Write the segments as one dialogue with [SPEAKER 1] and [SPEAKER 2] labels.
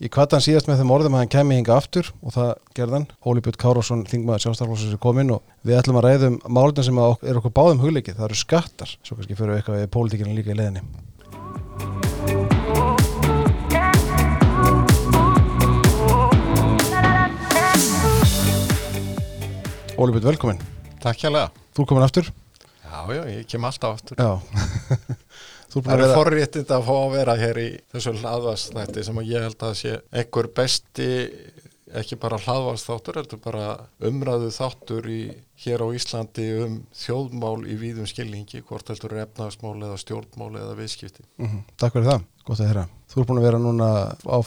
[SPEAKER 1] Ég kvata hann síðast með þeim orðum að hann kemi hinga aftur og það gerðan. Óli Björn Kárásson, þingmaður sjálfstaflósins er komin og við ætlum að ræðum málutin sem er okkur báðum hugleikið. Það eru skattar, svo kannski fyrir við eitthvað við pólitíkina líka í leðinni. Óli Björn, velkomin.
[SPEAKER 2] Takk hjá lega.
[SPEAKER 1] Þú komin aftur?
[SPEAKER 2] Já, já, ég kem alltaf aftur.
[SPEAKER 1] Já.
[SPEAKER 2] það eru vera... forréttind að fá að vera hér í þessu hlaðvastætti sem ég held að sé einhver besti, ekki bara hlaðvastáttur, heldur bara umræðu þáttur í, hér á Íslandi um þjóðmál í víðum skilningi, hvort heldur efnagsmál eða stjórnmál eða viðskipti.
[SPEAKER 1] Mm -hmm. Takk fyrir það, gott að hera. Þú er búin að vera núna á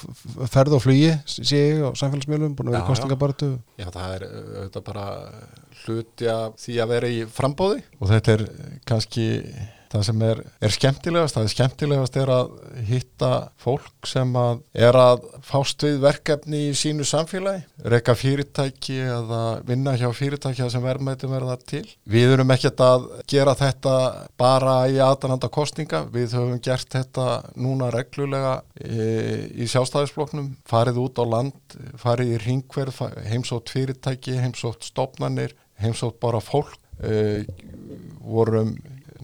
[SPEAKER 1] ferð og flugi, sé ég, á samfélagsmiðlum, búin að vera í kostningabartu.
[SPEAKER 2] Já, það er auðvitað bara hluti af því að vera í frambóði og þetta er kannski það sem er, er skemmtilegast, það er skemmtilegast er að hitta fólk sem að er að fást við verkefni í sínu samfélagi, reyka fyrirtæki eða vinna hjá fyrirtæki sem verðmættum verða til. Við erum ekkert að gera þetta bara í aðananda kostninga, við höfum gert þetta núna reglulega e, í sjálfstæðisbloknum, farið út á land, farið í ringverð, heimsótt fyrirtæki, heimsótt stopnarnir, heimsótt bara fólk, e, vorum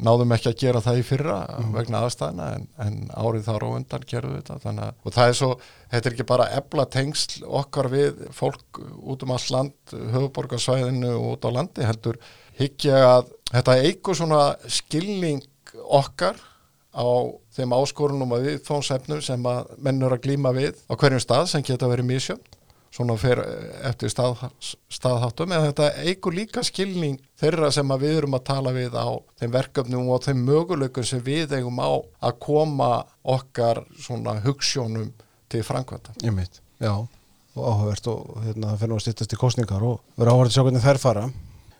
[SPEAKER 2] náðum ekki að gera það í fyrra mm. vegna aðstæðina en, en árið þar á undan gerðu þetta þannig, og það er svo, þetta er ekki bara ebla tengsl okkar við fólk út um alls land, höfuborgarsvæðinu og út á landi heldur higgja að þetta eigur svona skilning okkar á þeim áskorunum og viðfónsefnum sem að mennur að glýma við á hverjum stað sem geta verið mísjönd svona fyrir eftir stað, staðháttum en þetta eigur líka skilning þeirra sem við erum að tala við á þeim verkefnum og þeim möguleikum sem við eigum á að koma okkar svona hugssjónum til framkvæmta.
[SPEAKER 1] Ég mitt, já og áhugavert og hérna það fyrir að stýttast í kostningar og vera áhugavert að sjá hvernig þær fara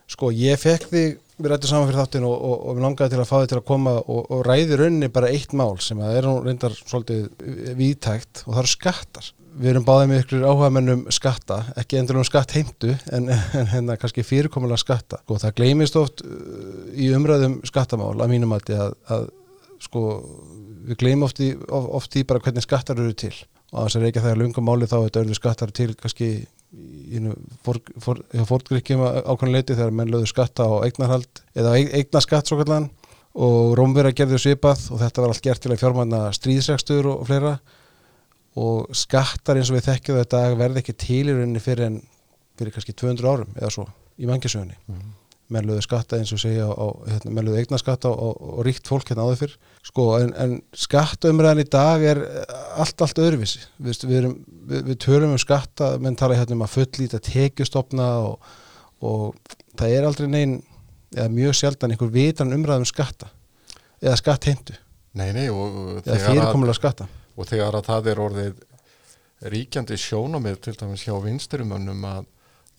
[SPEAKER 1] sko ég fekk þig við rættum saman fyrir þáttin og, og, og við langaði til að fá þig til að koma og, og ræði rauninni bara eitt mál sem að er nú reyndar svolítið viðtækt og það eru skattar. Við erum báðið með ykkur áhugamennum skatta, ekki endur um skatt heimtu en, en hérna kannski fyrirkomulega skatta. Og það gleymist oft uh, í umræðum skattamál að mínum að, að, sko við gleymum oft, oft í bara hvernig skattar eru til. Og þess að reykja það er lungum máli þá þetta eru skattar til kannski í fórgrikkjum ákvæmleiti þegar menn lögðu skatta á eignarhald eða eigna skatt svo kallan og Rómverða gerði svipað og þetta var allt gert til að fjármanna stríðsregstur og fleira og skattar eins og við þekkjum þetta verði ekki til í rauninni fyrir en fyrir kannski 200 árum eða svo í mangisögunni mm -hmm. Meðluðu skatta eins og segja hérna, meðluðu eigna skatta og, og ríkt fólk hérna áður fyrr. Sko en, en skattumræðin í dag er allt allt öðruvísi. Við, við, erum, við, við törum um skatta menn tala hérna um að fullíta tekjustofna og, og það er aldrei neinn eða mjög sjaldan einhver vitan umræðum skatta eða skattheimtu. Eða fyrirkomulega skatta.
[SPEAKER 2] og þegar að það er orðið ríkjandi sjónamið til dæmis hjá vinsturumönnum að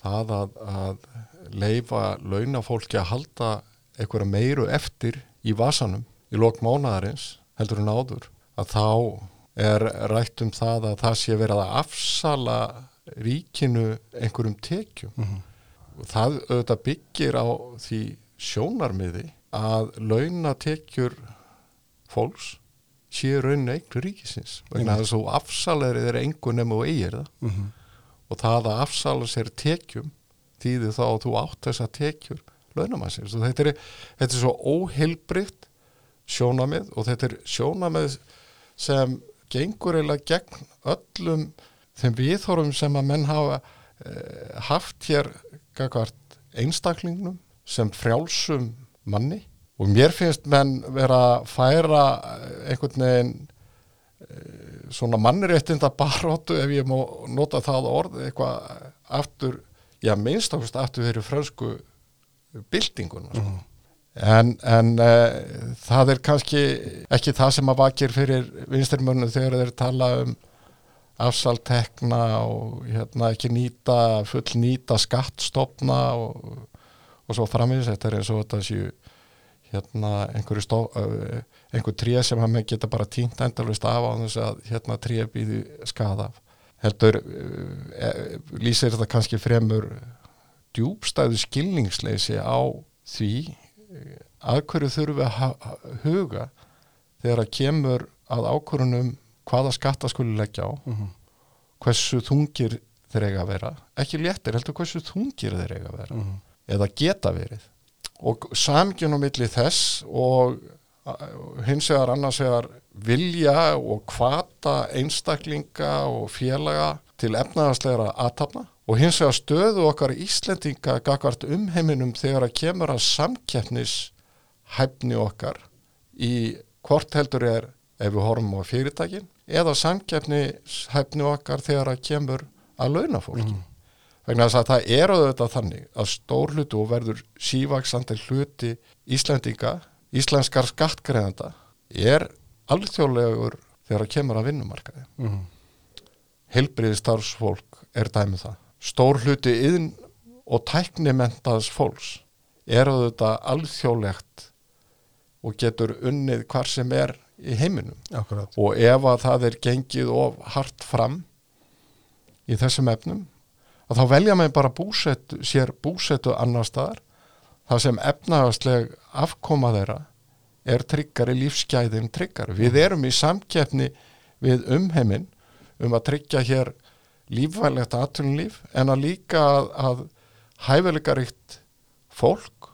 [SPEAKER 2] það að, að leifa launafólki að halda einhverja meiru eftir í vasanum í lok mánadarins heldur en áður að þá er rætt um það að það sé verið að afsala ríkinu einhverjum tekjum mm -hmm. það auðvitað byggir á því sjónarmiði að launatekjur fólks séu raunin eignu ríkisins vegna þess að afsalarið er engu nefn og eigir það mm -hmm. og það að afsala sér tekjum þýðir þá að þú átt þess að tekjur launamannsins. Og þetta er, þetta er svo óheilbrikt sjónamið og þetta er sjónamið sem gengur eiginlega gegn öllum þeim viðhórum sem að menn hafa eh, haft hér einstaklingnum sem frjálsum manni. Og mér finnst menn vera að færa einhvern veginn eh, svona mannréttinda baróttu ef ég má nota það orð eitthvað aftur, já minnst ákveðst aftur þeirri fransku bildingun mm -hmm. en, en uh, það er kannski ekki það sem að vakir fyrir vinstirmörnu þegar þeir tala um afsaltekna og hérna ekki nýta full nýta skattstopna og, og svo framins þetta er eins og þetta séu hérna einhverju stó, einhver tríð sem hann geta bara tínt endalvist af á þess að hérna tríð býði skada af heldur e, lýsir þetta kannski fremur djúbstæðu skilningsleysi á því að hverju þurfum við að huga þegar að kemur að ákvörunum hvaða skatta skuli leggja á mm -hmm. hversu þungir þeir eiga að vera ekki léttir, heldur hversu þungir þeir eiga að vera
[SPEAKER 1] Mhm.
[SPEAKER 2] eða geta verið og samgjörn á milli þess og hins vegar annars vegar vilja og kvata einstaklinga og félaga til efnaðarslegra aðtapna og hins vegar stöðu okkar Íslendinga gagvart umheiminum þegar að kemur að samkeppnis hæfni okkar í hvort heldur er ef við horfum á fyrirtækin eða samkeppnis hæfni okkar þegar að kemur að launafólki. Vegna þess að það er auðvitað þannig að stór hluti og verður sívaksandi hluti Íslendinga, íslenskar skattgreðanda er alþjóðlegur þegar að kemur að vinnumarkaði.
[SPEAKER 1] Mhm.
[SPEAKER 2] Heilbriði starfsfólk er dæmið það. Stór hluti yðn og tæknimentaðs fólks er auðvitað alþjóðlegt og getur unnið hvar sem er í heiminum
[SPEAKER 1] Akkurat.
[SPEAKER 2] og ef að það er gengið of hart fram í þessum efnum að þá velja með bara búsettu, sér búsettu annar staðar það sem efnaðastleg afkoma þeirra er tryggari lífsgæðin tryggari. Við erum í samkeppni við umheiminn um að tryggja hér lífvælegt aðtunlíf en að líka að, að hæfileikaríkt fólk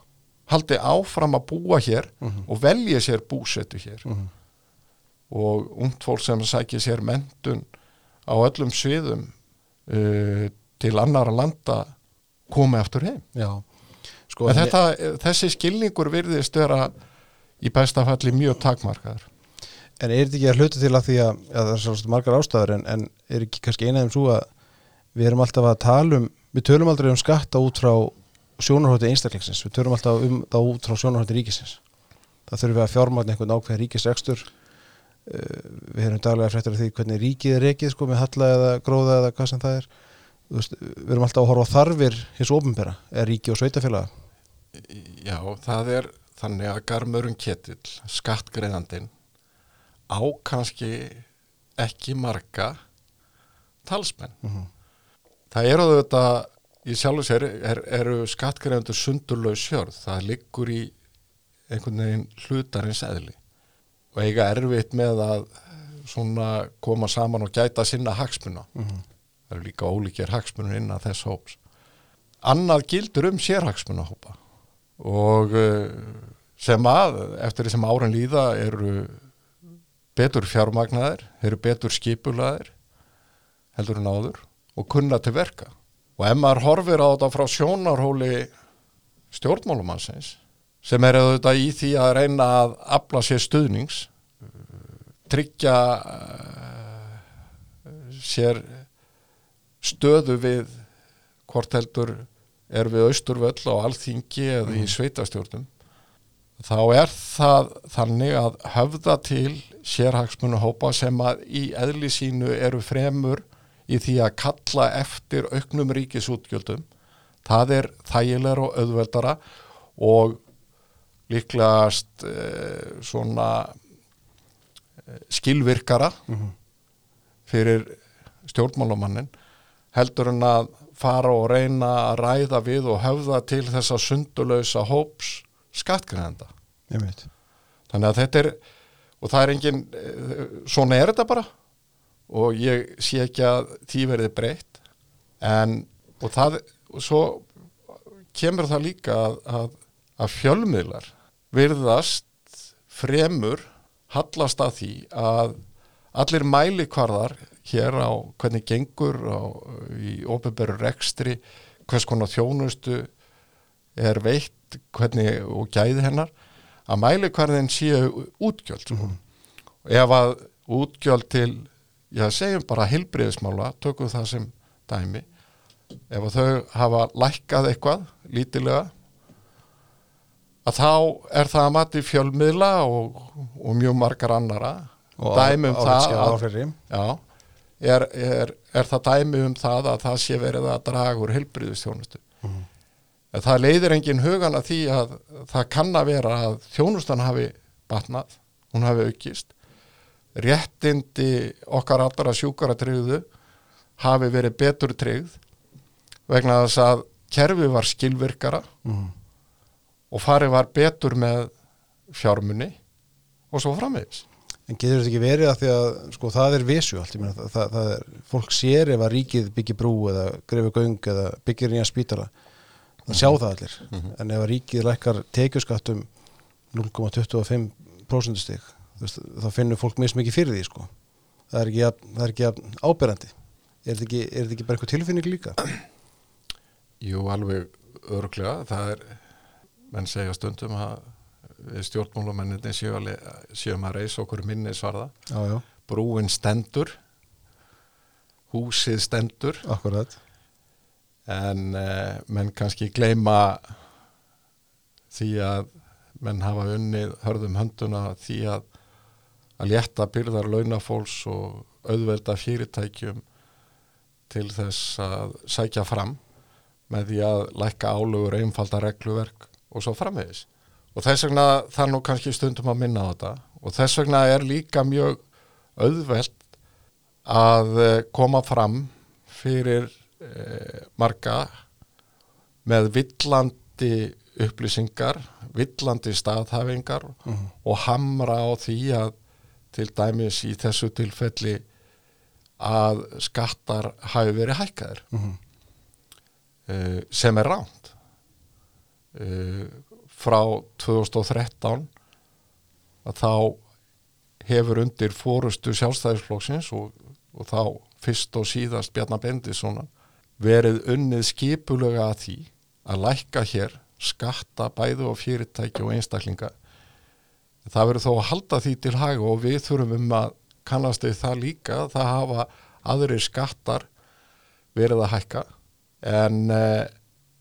[SPEAKER 2] haldi áfram að búa hér
[SPEAKER 1] Mhm.
[SPEAKER 2] og velja sér búsettu hér
[SPEAKER 1] Mhm.
[SPEAKER 2] og ungt fólk sem sækir sér mentun á öllum sviðum uh, til annara landa komi aftur heim.
[SPEAKER 1] Sko,
[SPEAKER 2] En þetta, þessi skilningur virðist vera í besta falli mjög takmarkaður.
[SPEAKER 1] En er þetta ekki að hluta til að því að, að það er svolítið margar ástæður en, en er ekki kannski einaðum svo að við erum alltaf að tala um, við tölum aldrei um skatta út frá sjónarhótti einstaklingsins, við tölum alltaf um það út frá sjónarhótti ríkisins. Það þurfum við að fjármagna einhvern ákveð ríkisrekstur, uh, við erum daglega fréttur af því hvernig ríkið er rekið sko með halla eða gróða eða hvað sem það er. Veist, við erum alltaf að horfa þarfir hins ofinbera, eða ríki og sveitafélaga.
[SPEAKER 2] Já, það er þannig að garmurinn ketill, skattgreðandinn, á kannski ekki marga talsmenn.
[SPEAKER 1] Mhm.
[SPEAKER 2] Það eru þetta, í sjálfu sér, er, eru skattgreðandur sundurlaus sjörð. Það liggur í einhvern veginn hlutarins eðli og eiga erfitt með að svona koma saman og gæta sinna hagsmuna.
[SPEAKER 1] Mhm.
[SPEAKER 2] Það eru líka ólíkir hagsmunur innan þess hóps. Annað gildur um sérhagsmunahópa og uh, sem að eftir því sem árin líða eru betur fjármagnaðir, eru betur skipulaðir heldur en áður og kunna til verka. Og ef maður horfir á þetta frá sjónarhóli stjórnmálumannsins sem er auðvitað í því að reyna að afla sér stuðnings, tryggja uh, sér stöðu við hvort heldur er við austurvöll á alþingi eða í sveitastjórnum þá er það þannig að höfða til sérhagsmunahópa sem að í eðli sínu eru fremur í því að kalla eftir auknum ríkisútgjöldum það er þægilegur og auðveldara og líklegast eh, svona eh, skilvirkara
[SPEAKER 1] Mhm.
[SPEAKER 2] fyrir stjórnmálamannin heldur en að fara og reyna að ræða við og höfða til þessa sundulösa hóps
[SPEAKER 1] veit.
[SPEAKER 2] Þannig að þetta er, og það er engin, svona er þetta bara. Og ég sé ekki að því verði breytt. En, og það, og svo kemur það líka að, að, að fjölmiðlar virðast fremur hallast að því að allir mælikvarðar hér á hvernig gengur á, í ofinberu rekstri, hvers konar þjónustu er veitt hvernig og gæði hennar að mælikvarðin séu útgjöld sko. ef að útgjöld til já segjum bara heilbriðismála tökum það sem dæmi ef að þau hafa lækkað eitthvað lítilega að þá er það að mati fjölmiðla og, og mjög margar annara
[SPEAKER 1] Og
[SPEAKER 2] dæmi um það að, já, er, er, er það dæmi um það að það sé verið að draga úr heilbriðistjónustu
[SPEAKER 1] Mhm.
[SPEAKER 2] en það leiðir engin hugan að því að það kann að vera að þjónustan hafi batnað, hún hafi aukist réttindi okkar allra sjúkara tryggðu hafi verið betur tryggð vegna þess að kerfi var skilvirkara
[SPEAKER 1] Mhm.
[SPEAKER 2] og farið var betur með fjármunni og svo framvegis.
[SPEAKER 1] En getur þetta ekki verið að því að sko það er visu allt, ég meina það, það, það er, fólk sér ef að ríkið byggir brú eða grefi göng eða byggir nýja spítala, það sjá það allir, en ef að ríkið lækkar tekjuskattum 0,25% stig, veist, þá finnur fólk mismikið fyrir því sko, það er ekki, jafn- það er ekki jafn áberandi, er þetta ekki, er þetta ekki bara eitthvað tilfinning líka?
[SPEAKER 2] Jú, alveg örglega. Það er, menn segja stundum að við stjórnmálamenninni séum, að reysa okkur minni svarða.
[SPEAKER 1] Já, já,
[SPEAKER 2] Brúin stendur, húsið stendur,
[SPEAKER 1] akkurat,
[SPEAKER 2] en uh, menn kannski gleyma því að menn hafa unnið hörðum hönduna því að að létta byrðar launafólks og auðvelda fyrirtækjum til þess að sækja fram með því að lækka álugur einfalda regluverk og svo framvegis. Og þess vegna það nú kannski stundum að minna á þetta. Og þess vegna er líka mjög auðvelt að eh, koma fram fyrir eh, marga með villandi upplýsingar, villandi staðhæfingar og hamra á því að til dæmis í þessu tilfelli að skattar hafi verið hækkaðir.
[SPEAKER 1] Mhm.
[SPEAKER 2] uh, sem er ránt uh, frá 2013 að þá hefur undir fórustu sjálfstæðisflokksins og, og þá fyrst og síðast Bjarnar Bendissonar verið unnið skipulega að því að lækka hér skatta bæðu og fyrirtæki og einstaklinga. Það verður þó að halda því til haga og við þurfum um að kannast við það líka það hafa aðrir skattar verið að hækka. En eh,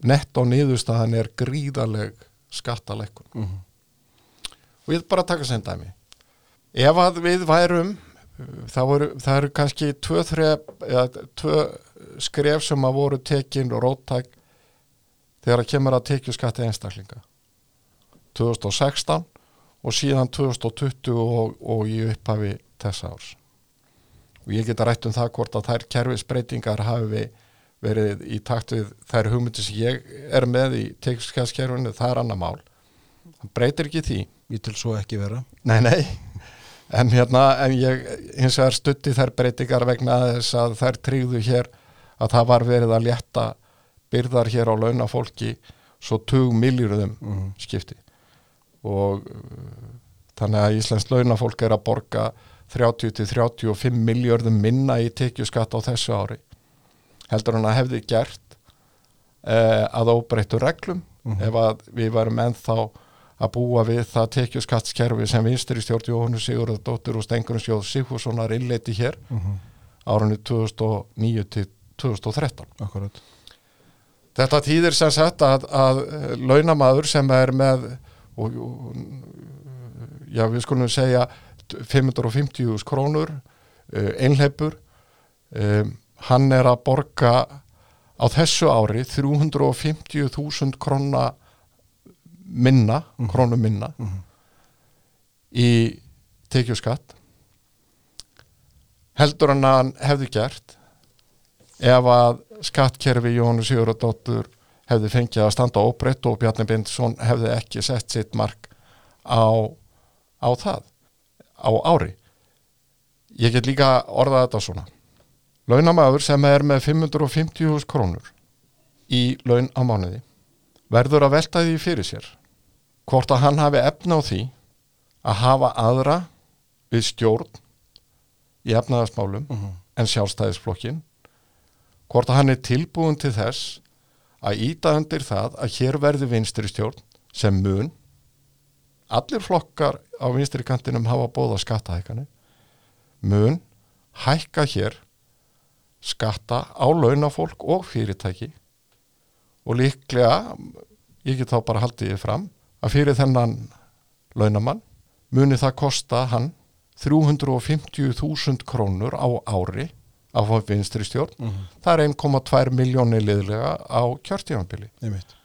[SPEAKER 2] nett á niðurstaðan er gríðaleg skattalekkun
[SPEAKER 1] Mhm.
[SPEAKER 2] og ég vil bara taka sem dæmi. Ef að við værum það, voru, það eru kannski tvö, þref, eða, tvö skref sem að voru tekin og róttæk þegar að kemur að tekju skatti einstaklinga 2016 og síðan 2020 og, og í upphafi þessa árs. Og ég geta rætt um það hvort að þær kerfisbreytingar hafi verið í takt við þær hugmyndir sem ég er með í tekjuskattskerfinu, það er annar mál. Það breytir ekki því.
[SPEAKER 1] Ég til svo ekki vera.
[SPEAKER 2] Nei, nei, en hérna, en ég hins vegar stutti þær breytingar vegna þess að þær tryggðu hér að það var verið að létta byrðar hér á launafólki svo 20 miljörðum
[SPEAKER 1] Mhm.
[SPEAKER 2] skipti. Og þannig að Íslands launafólk er að borga 30-35 miljörðum minna í tekjuskatt á þessu ári heldur hann að hefði gert uh, að óbreyttu reglum ef að við varum ennþá að búa við það tekjuskattskerfi sem vinstri stjórn Jóhannu Sigurðardóttur og Stengurum Sjóð Sigfússonar innleiti hér
[SPEAKER 1] Mhm.
[SPEAKER 2] árunni 2009 til 2013.
[SPEAKER 1] Akkurat.
[SPEAKER 2] Þetta týðir sem sagt að, að launamaður sem er með og, og, já við skulum segja 550 krónur einleipur um, hann er að borga á þessu ári 350.000 króna minna, krónu minna í tekjuskatt heldur hann að hann hefði gert ef að skattkerfi Jónu Sigurðardóttur hefði fengið að standa óbreytt og Bjarni Bindsson hefði ekki sett sitt mark á, á það á ári. Ég get líka orðað þetta svona launamaður sem er með 550.000 krónur í laun á mánuði verður að velta því fyrir sér hvort að hann hafi efna á því að hafa aðra við stjórn í efnaðasmálum en sjálfstæðisflokkin hvort að hann er tilbúin til þess að íta undir það að hér verði vinstri stjórn sem mun allir flokkar á vinstri kantinum hafa bóða skattahækanu mun hækka hér skatta á launafólk og fyrirtæki. Og líklega ég get þá bara haldið fram að fyrir þennan launamann muni það kosta hann 350.000 krónur á ári af vinstri stjórn. Það er 1,2 miljónir liðlega á kjörtímanbili
[SPEAKER 1] Einmitt.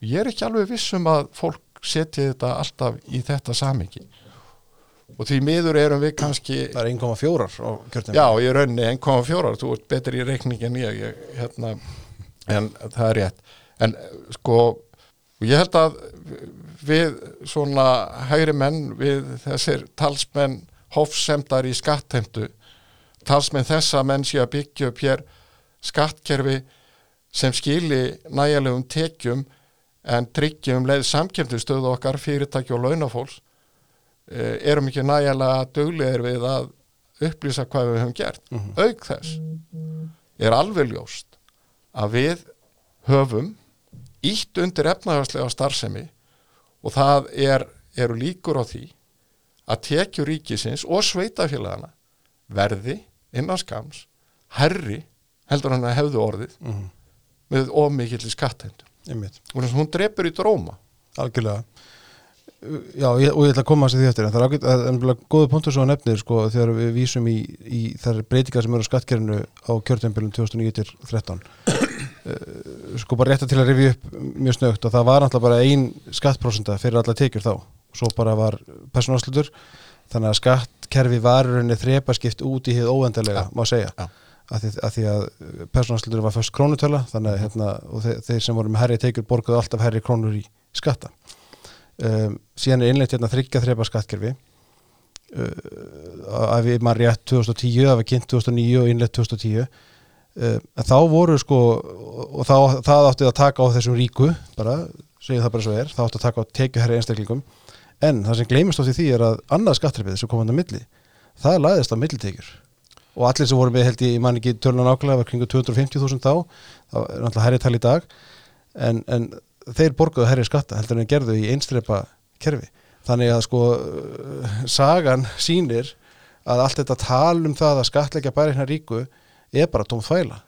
[SPEAKER 2] ég er ekki alveg vissum að fólk setji þetta alltaf í þetta samingi og því miður erum við kannski
[SPEAKER 1] Það er 1,4 á kjörtum.
[SPEAKER 2] já, ég raunni 1,4 þú ert betri í reikningi en ég, ég hérna, en það er rétt. En sko ég held að við svona hægri menn við þessir talsmenn hofsemdar í skattheimtu talsmenn þessa menn sé að byggja upp hér skattkerfi sem skili nægilegum tekjum en tryggjum leið samkjöndustöðu okkar fyrirtæki og launafólks erum ekki nægilega duglegir við að upplýsa hvað við höfum gert.
[SPEAKER 1] Mhm.
[SPEAKER 2] auk þess er alveg ljóst að við höfum ítt undir efnahagslega starfsemi og það er, eru líkur á því að tekjur ríkisins og sveitafélagana verði innan skams herri heldur hann að hefðu orðið með skattheimtu.
[SPEAKER 1] Einmitt,
[SPEAKER 2] og þess að hún drepur í dróma.
[SPEAKER 1] Algjörlega Já, ég, og ég ætla að koma að því eftir en það er er nefnilega góðu punktur svo að nefnir sko, þegar við vísum í, í þær breytingar sem eru á skattkerinu á kjörtempilum 2009-13 sko bara rétta til að rifja upp mjög snögt og það var náttúrulega bara ein skattprósenta fyrir alla tekjur þá svo bara var persónaslutur þannig að skattkerfi var í rauninni þrepaskipt út í hið óendalega,
[SPEAKER 2] Ja.
[SPEAKER 1] má segja
[SPEAKER 2] Ja.
[SPEAKER 1] að því að, því að persónaslutur var fyrst krónutöla þannig að hérna, og þeir, þeir sem voru með herri tekjur borguðu alltaf herri krónur í skatta um, síðan er innleitt hérna þryggja þrepa skattkerfi. Uh, að við maður rétt 2010, það var kynnt 2009 og innleitt 2010 uh, en þá voru sko og þá, það átti að taka á þessum ríku bara, segjum það bara svo er það átti að taka á tekjuherri einstaklingum. En það sem gleymist átti því er að annað skattrefið sem kom hann á milli, það laðist á millitekjur. Og allir sem voru með held ég, ég man ekki törna nákvæmlega, var kringu 250.000 þá það er náttúrulega herri tal í dag. En, en þeir borguðu herri skatta heldur en gerðu í einstrepa kerfi. Þannig að sko sagan sýnir að allt þetta tal um það að skatleggja bara hérna ríku er bara tóm þvæla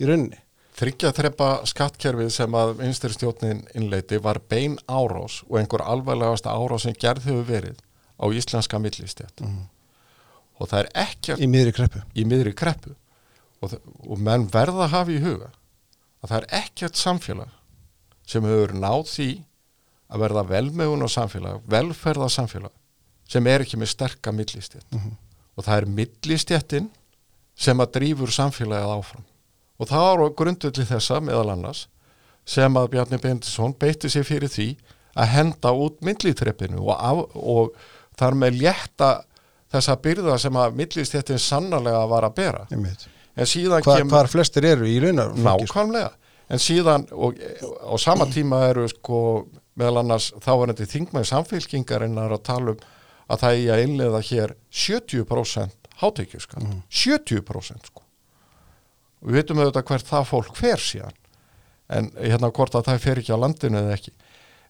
[SPEAKER 1] í rauninni.
[SPEAKER 2] Þryggja þrepa skattkerfið sem að vinsturstjórnin innleiti var bein árás og einhver alvarlegasta árás sem gerð hefur verið á íslenska millistjætt
[SPEAKER 1] Mhm.
[SPEAKER 2] og það er ekkert
[SPEAKER 1] í miðri kreppu.
[SPEAKER 2] í miðri kreppu. Og, og menn verða að hafa í huga að það er ekkert samfélag sem hefur náð því að verða velmegun á samfélag, velferða samfélag sem er ekki með sterka millistjætt
[SPEAKER 1] Mhm.
[SPEAKER 2] og það er millistjættin sem að drífur samfélagið áfram. Og það var á grundvöldi þessa meðal annars sem að Bjarni Bendisson beitti sér fyrir því að henda út millitreppinu og, af, og þar með létta þessa byrða sem að millistjættin sannarlega var að bera. En síðan
[SPEAKER 1] Hva,
[SPEAKER 2] kemur
[SPEAKER 1] hvar flestir eru í raunar
[SPEAKER 2] nákvæmlega en síðan og á sama tíma eru sko meðal annars þáverandi þingmæði samfélkingarinnar að tala um að það er að innlega hér 70% hátekjuskatt, 70% sko. Og við veitum auðvitað hvert það fólk fer síðan. En hérna hvort að það fer ekki á landinu eða ekki.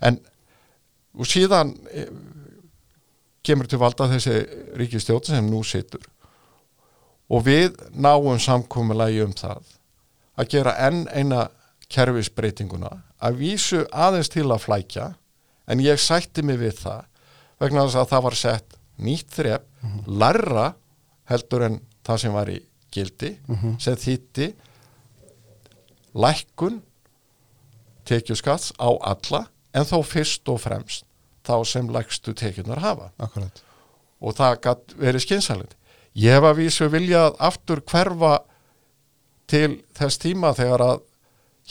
[SPEAKER 2] En og síðan eh, kemur til valda þessi ríkistjótt sem nú situr. Og við náum samkomulagi um það að gera enn eina kerfisbreytinguna að vísu aðeins til að flækja en ég sætti mig við það vegna þess að það var sett nýtt þrep, larra heldur en það sem var í gildi sem þýtti lækkun tekjuskatts á alla en þó fyrst og fremst þá sem lækstu tekjunar hafa
[SPEAKER 1] Akkurat.
[SPEAKER 2] og það gætt verið skynsalegt. Ég hef að vísu viljað aftur hverfa til þess tíma þegar að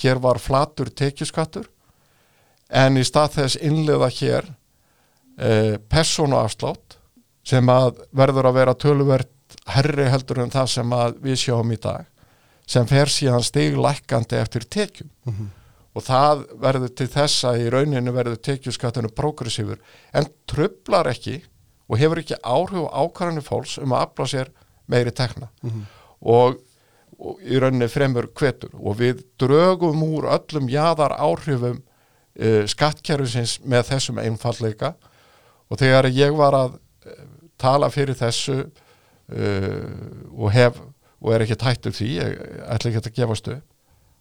[SPEAKER 2] hér var flatur tekjuskattur en í stað þess innliða hér eh, persónuafslátt sem að verður að vera töluvert herri heldur en það sem að við sjáum í dag sem fer síðan stiglækkandi eftir tekjum
[SPEAKER 1] Mhm.
[SPEAKER 2] og það verður til þess að í rauninu verður tekjuskattinu progressífur en trublar ekki og hefur ekki áhrif ákvarðanir fólks um að afla sér meiri tekna
[SPEAKER 1] Mhm.
[SPEAKER 2] og, og í rauninni fremur kvetur og við drögum úr öllum jaðar áhrifum uh, skattkerfisins með þessum einfalleika og þegar ég var að uh, tala fyrir þessu uh, og hef og er ekki tættur því, ég ætla ekki að gefast upp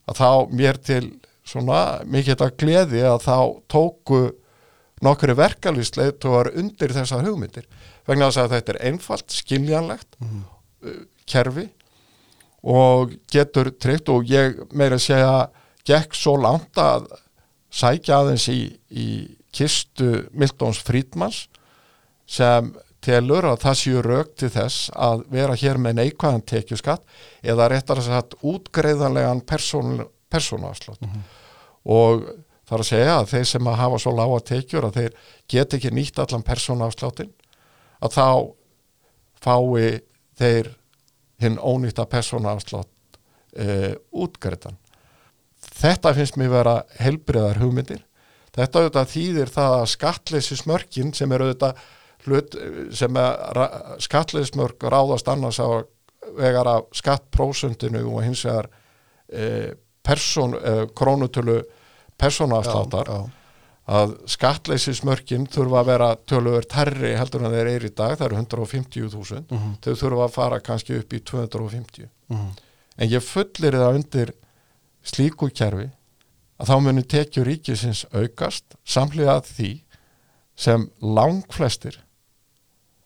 [SPEAKER 2] að þá mér til svona mikið þetta gleði að þá tóku nokkru verkalýsleitóar undir þessar hugmyndir. Vegna þess að þetta er einfalt, skiljanlegt uh, kerfi og getur tryggt og ég meira að segja gekk svo langt að sækja aðeins í, í kistu Miltons Frídmans sem telur að það séu rauk til þess að vera hér með neikvæðan tekjuskatt eða réttar að sagt útgreiðanlegan persónuafslátt. Og þar að segja að þeir sem að hafa svo lága tekjur að þeir get ekki nýtt allan persónaafsláttin að þá fái þeir hinn ónýtta persónaafslátt uh, útgrætan þetta finnst mér vera helbriðar hugmyndir. Þetta auðvitað þýðir það að skattleysi smörkin sem er auðvitað hlut, sem er skattleysi smörk ráðast annars á vegar af skattprósundinu og hins vegar e, persón, e, krónutölu persónaafsláttar
[SPEAKER 1] Já, já.
[SPEAKER 2] Að skattleysi smörkin þurfa að vera tölur terri heldur en þeir eru í dag, það eru 150.000
[SPEAKER 1] Mhm.
[SPEAKER 2] þau þurfa að fara kannski upp í 250
[SPEAKER 1] Mhm.
[SPEAKER 2] en ég fullir það undir slíku kerfi að þá muni tekjur ríkisins aukast samlega að því sem langflestir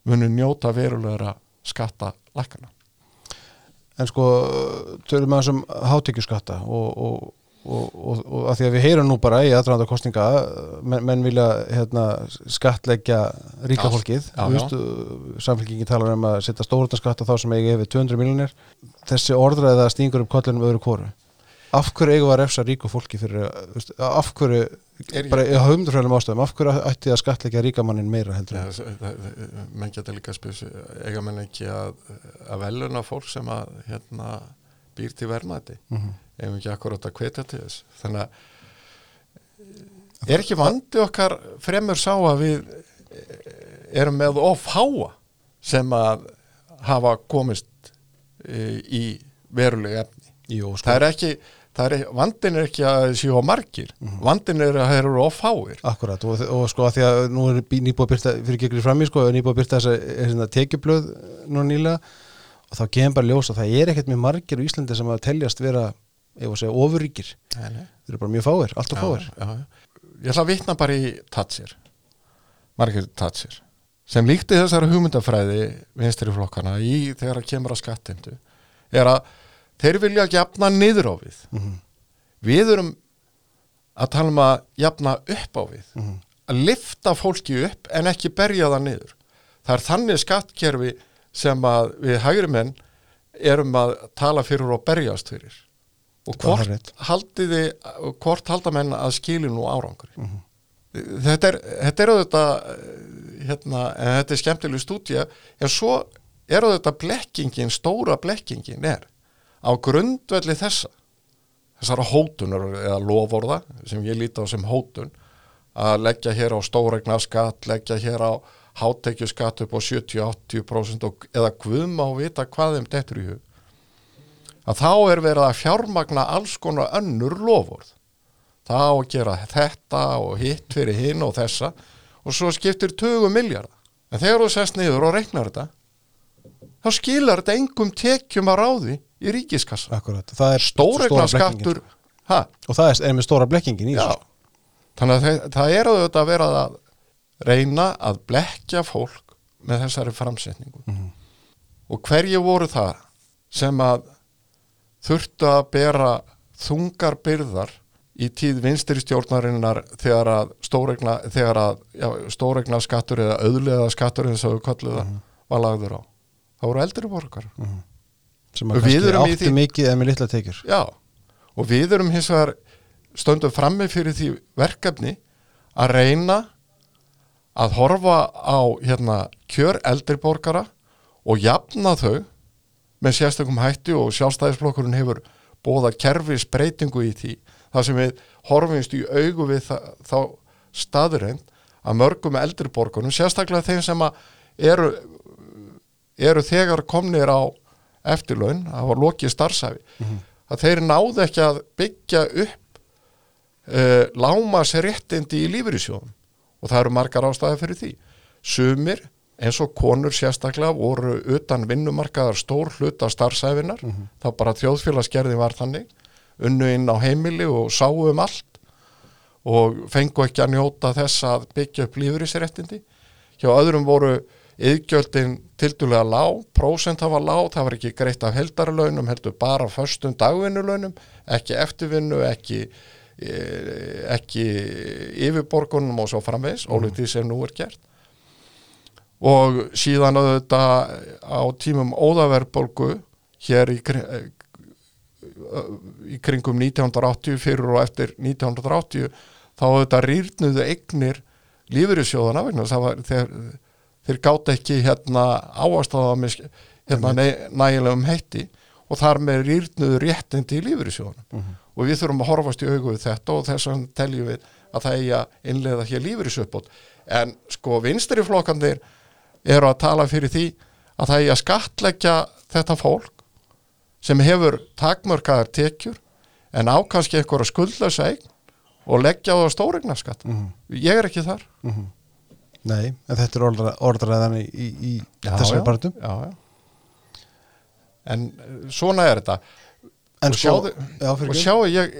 [SPEAKER 2] muni njóta verulegra skatta lækana.
[SPEAKER 1] En sko, tölum við um hátekjuskatta og, og, og, og, og að því að við heyrum nú bara í aðrænda kostninga menn, menn vilja hérna, skattleggja ríka fólkið. Veist, samfélkingin talar um að setja stórhundaskatt á þá sem eigi yfir 200 miljonir þessi orðræða stingur upp kollinum öðru kóru af hverju eigum við að refsa ríku fólki fyrir, þú veist, af hverju
[SPEAKER 2] Er
[SPEAKER 1] bara í höfumdurfælum ástæðum, af hverju ætti að skattleggja ríkamannin meira heldur
[SPEAKER 2] Ja, menn geta líka spils eiga menn ekki að, að veluna fólk sem að hérna, býr til verðmæti.
[SPEAKER 1] Mhm.
[SPEAKER 2] ef ekki akkurat að hvetja til þess? Þannig að er ekki vandi okkar fremur sá að við eh, erum með of háa sem að hafa komist e, í verulega efni?
[SPEAKER 1] Jú, sko,
[SPEAKER 2] það er ekki það er, vandin er ekki að séu á margir. Vandin er að þeir eru of fáir.
[SPEAKER 1] Akkurat og, og sko að því að nú er nýbúið að byrta fyrir ekki fram í sko, nýbúið að byrta þess að tekjublöð nú nýlega og þá kemur bara ljós að það er ekkert mjög margir á Íslandi sem að teljast vera, segja, ofurríkir þeir eru bara mjög fáir, allt og fáir
[SPEAKER 2] já, já. ég ætla að vitna bara í Tatsir Margaret Tatsir sem líkti þessari hugmyndafræði vinstri flokkana í þegar að kemur að skattindu er að þeir vilja jafna niður á við
[SPEAKER 1] Mhm.
[SPEAKER 2] við erum að tala um að jafna upp á við
[SPEAKER 1] Mhm.
[SPEAKER 2] að lifta fólki upp en ekki berja það niður það er þannig skattkerfi sem að við hægri menn erum að tala fyrir og berjast fyrir. Og hvort haldiði hvort halda menn að skili nú árangri? Þetta er þetta er auðvitað eh, hérna, en þetta er skemmtileg stúdía en svo er auðvitað blekkingin stóra blekkingin er á grundvelli þessa þessara hótunar eða loforða sem ég líti á sem hótun að leggja hér á stóregna skatt, leggja hér á hátekju skatt upp á 70-80% og, eða guðum á vita hvað þeim dettur í hug. Að þá er verið að fjármagna alls konar önnur lofórð það á að gera þetta og hitt fyrir hinn og þessa og svo skiptir 20 miljardar en þegar þú sest niður og reiknar þetta þá skilar þetta engum tekjum að ráði í ríkiskassa.
[SPEAKER 1] Akkurat, það er
[SPEAKER 2] stóregna skattur ha,
[SPEAKER 1] og það er, er með stóra blekkingin í þessu.
[SPEAKER 2] Þannig að það, það er auðvitað að vera að reyna að blekja fólk með þessari framsetningu
[SPEAKER 1] Mhm.
[SPEAKER 2] og hverju voru það sem að þurftu að bera þungar byrðar í tíð vinstri stjórnarinnar þegar að stóregna, þegar að já, stóregna skattur eða auðlega skattur eins og við kallum það var lagður á. Það voru eldri borgar.
[SPEAKER 1] sem að kannski áttu
[SPEAKER 2] því-
[SPEAKER 1] mikið eða með litla tekjur
[SPEAKER 2] Já, og við erum hins vegar stöndum frammi fyrir því verkefni að reyna að horfa á hérna, kjör eldri borgara og jafna þau með sérstökum hætti og sjálfstæðisflokkurinn hefur bóða kerfis breytingu í því þar sem við horfumst í augu við það, þá staðurinn að mörgum eldri borgunum, sérstaklega þeim sem eru, eru þegar komnir á eftirlaun, það var lokið starfsæfi að þeir náðu ekki að byggja upp uh, lámas réttindi í lífyrísjóðum og það eru margar ástæði fyrir því. Sumir eins og konur sérstaklega voru utan vinnumarkaðar stór hluta starfsæfinar þá bara þjóðfélagsgerðin var þannig. Unnu inn á heimili og sáu um allt. Og fengu ekki að njóta þess að byggja upp lífyrísréttindi hjá öðrum voru yðgjöldin tildulega lág, prósent hafa lág, það var ekki greitt af heldarlaunum, heldur bara föstum dagvinnulaunum, ekki eftirvinnu, ekki, ekki yfirborgunum og svo framvegs, mm. ólítið sem nú er gert. Og síðan auðvitað á tímum óðaverbolgu hér í, kri- í kringum 1980 fyrir og eftir 1980 þá þetta rýrnuðu eignir þess að það var, þeir, gátt ekki hérna áastafa með hérna næ, nægilegum heitti og þar með rýrnuðu réttindi í lífyrirsjóðana og við þurfum að horfast í augu við þetta og þess vegna teljum við að það eigi að innleiða hér lífyrirsöpbót en sko vinstri flokkandir eru að tala fyrir því að það eigi að skattleggja þetta fólk sem hefur takmörkaðar tekjur en á kannski einhverja skuldlösa eign og leggja á stóregnaskatt ég er ekki þar.
[SPEAKER 1] Nei, en þetta er orðra- orðræðan í, í, í þessari
[SPEAKER 2] já, já. en eh, svona er þetta
[SPEAKER 1] En
[SPEAKER 2] og
[SPEAKER 1] sko,
[SPEAKER 2] sjáðu,
[SPEAKER 1] já, fyrir
[SPEAKER 2] og
[SPEAKER 1] ekki.
[SPEAKER 2] sjáu ég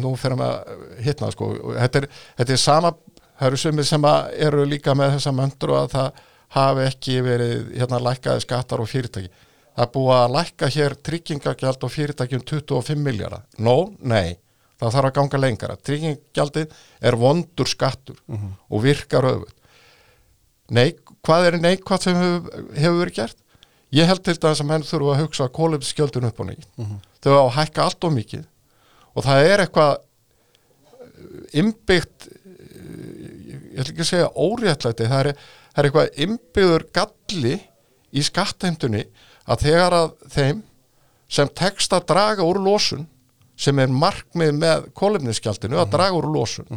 [SPEAKER 2] nú fyrir mig að hitna sko, og þetta er, þetta er sama það eru sumir sem að eru líka með þessa möndru að það hafi ekki verið hérna lækkaði skattar og fyrirtæki. Það er búið að lækka hér tryggingagjald og fyrirtækjum 25 miljardar no, nei, það þarf að ganga lengra. Tryggingagjaldið er vondur skattur og virkar öfut nei, hvað er neikvæð sem hefur, hefur verið gert ég held til dæmis að menn þurfa að hugsa kólefnisgjöldin upp á nýtt. Þau á að hækka allt og mikið. Og það er eitthvað innbyggt ég ætla ekki að segja óréttlæti það er, það er eitthvað innbyggður galli í skattheimtunni að þegar að þeim sem tekst að draga úr losun sem er markmið með kólefnisgjaldinu að draga úr losun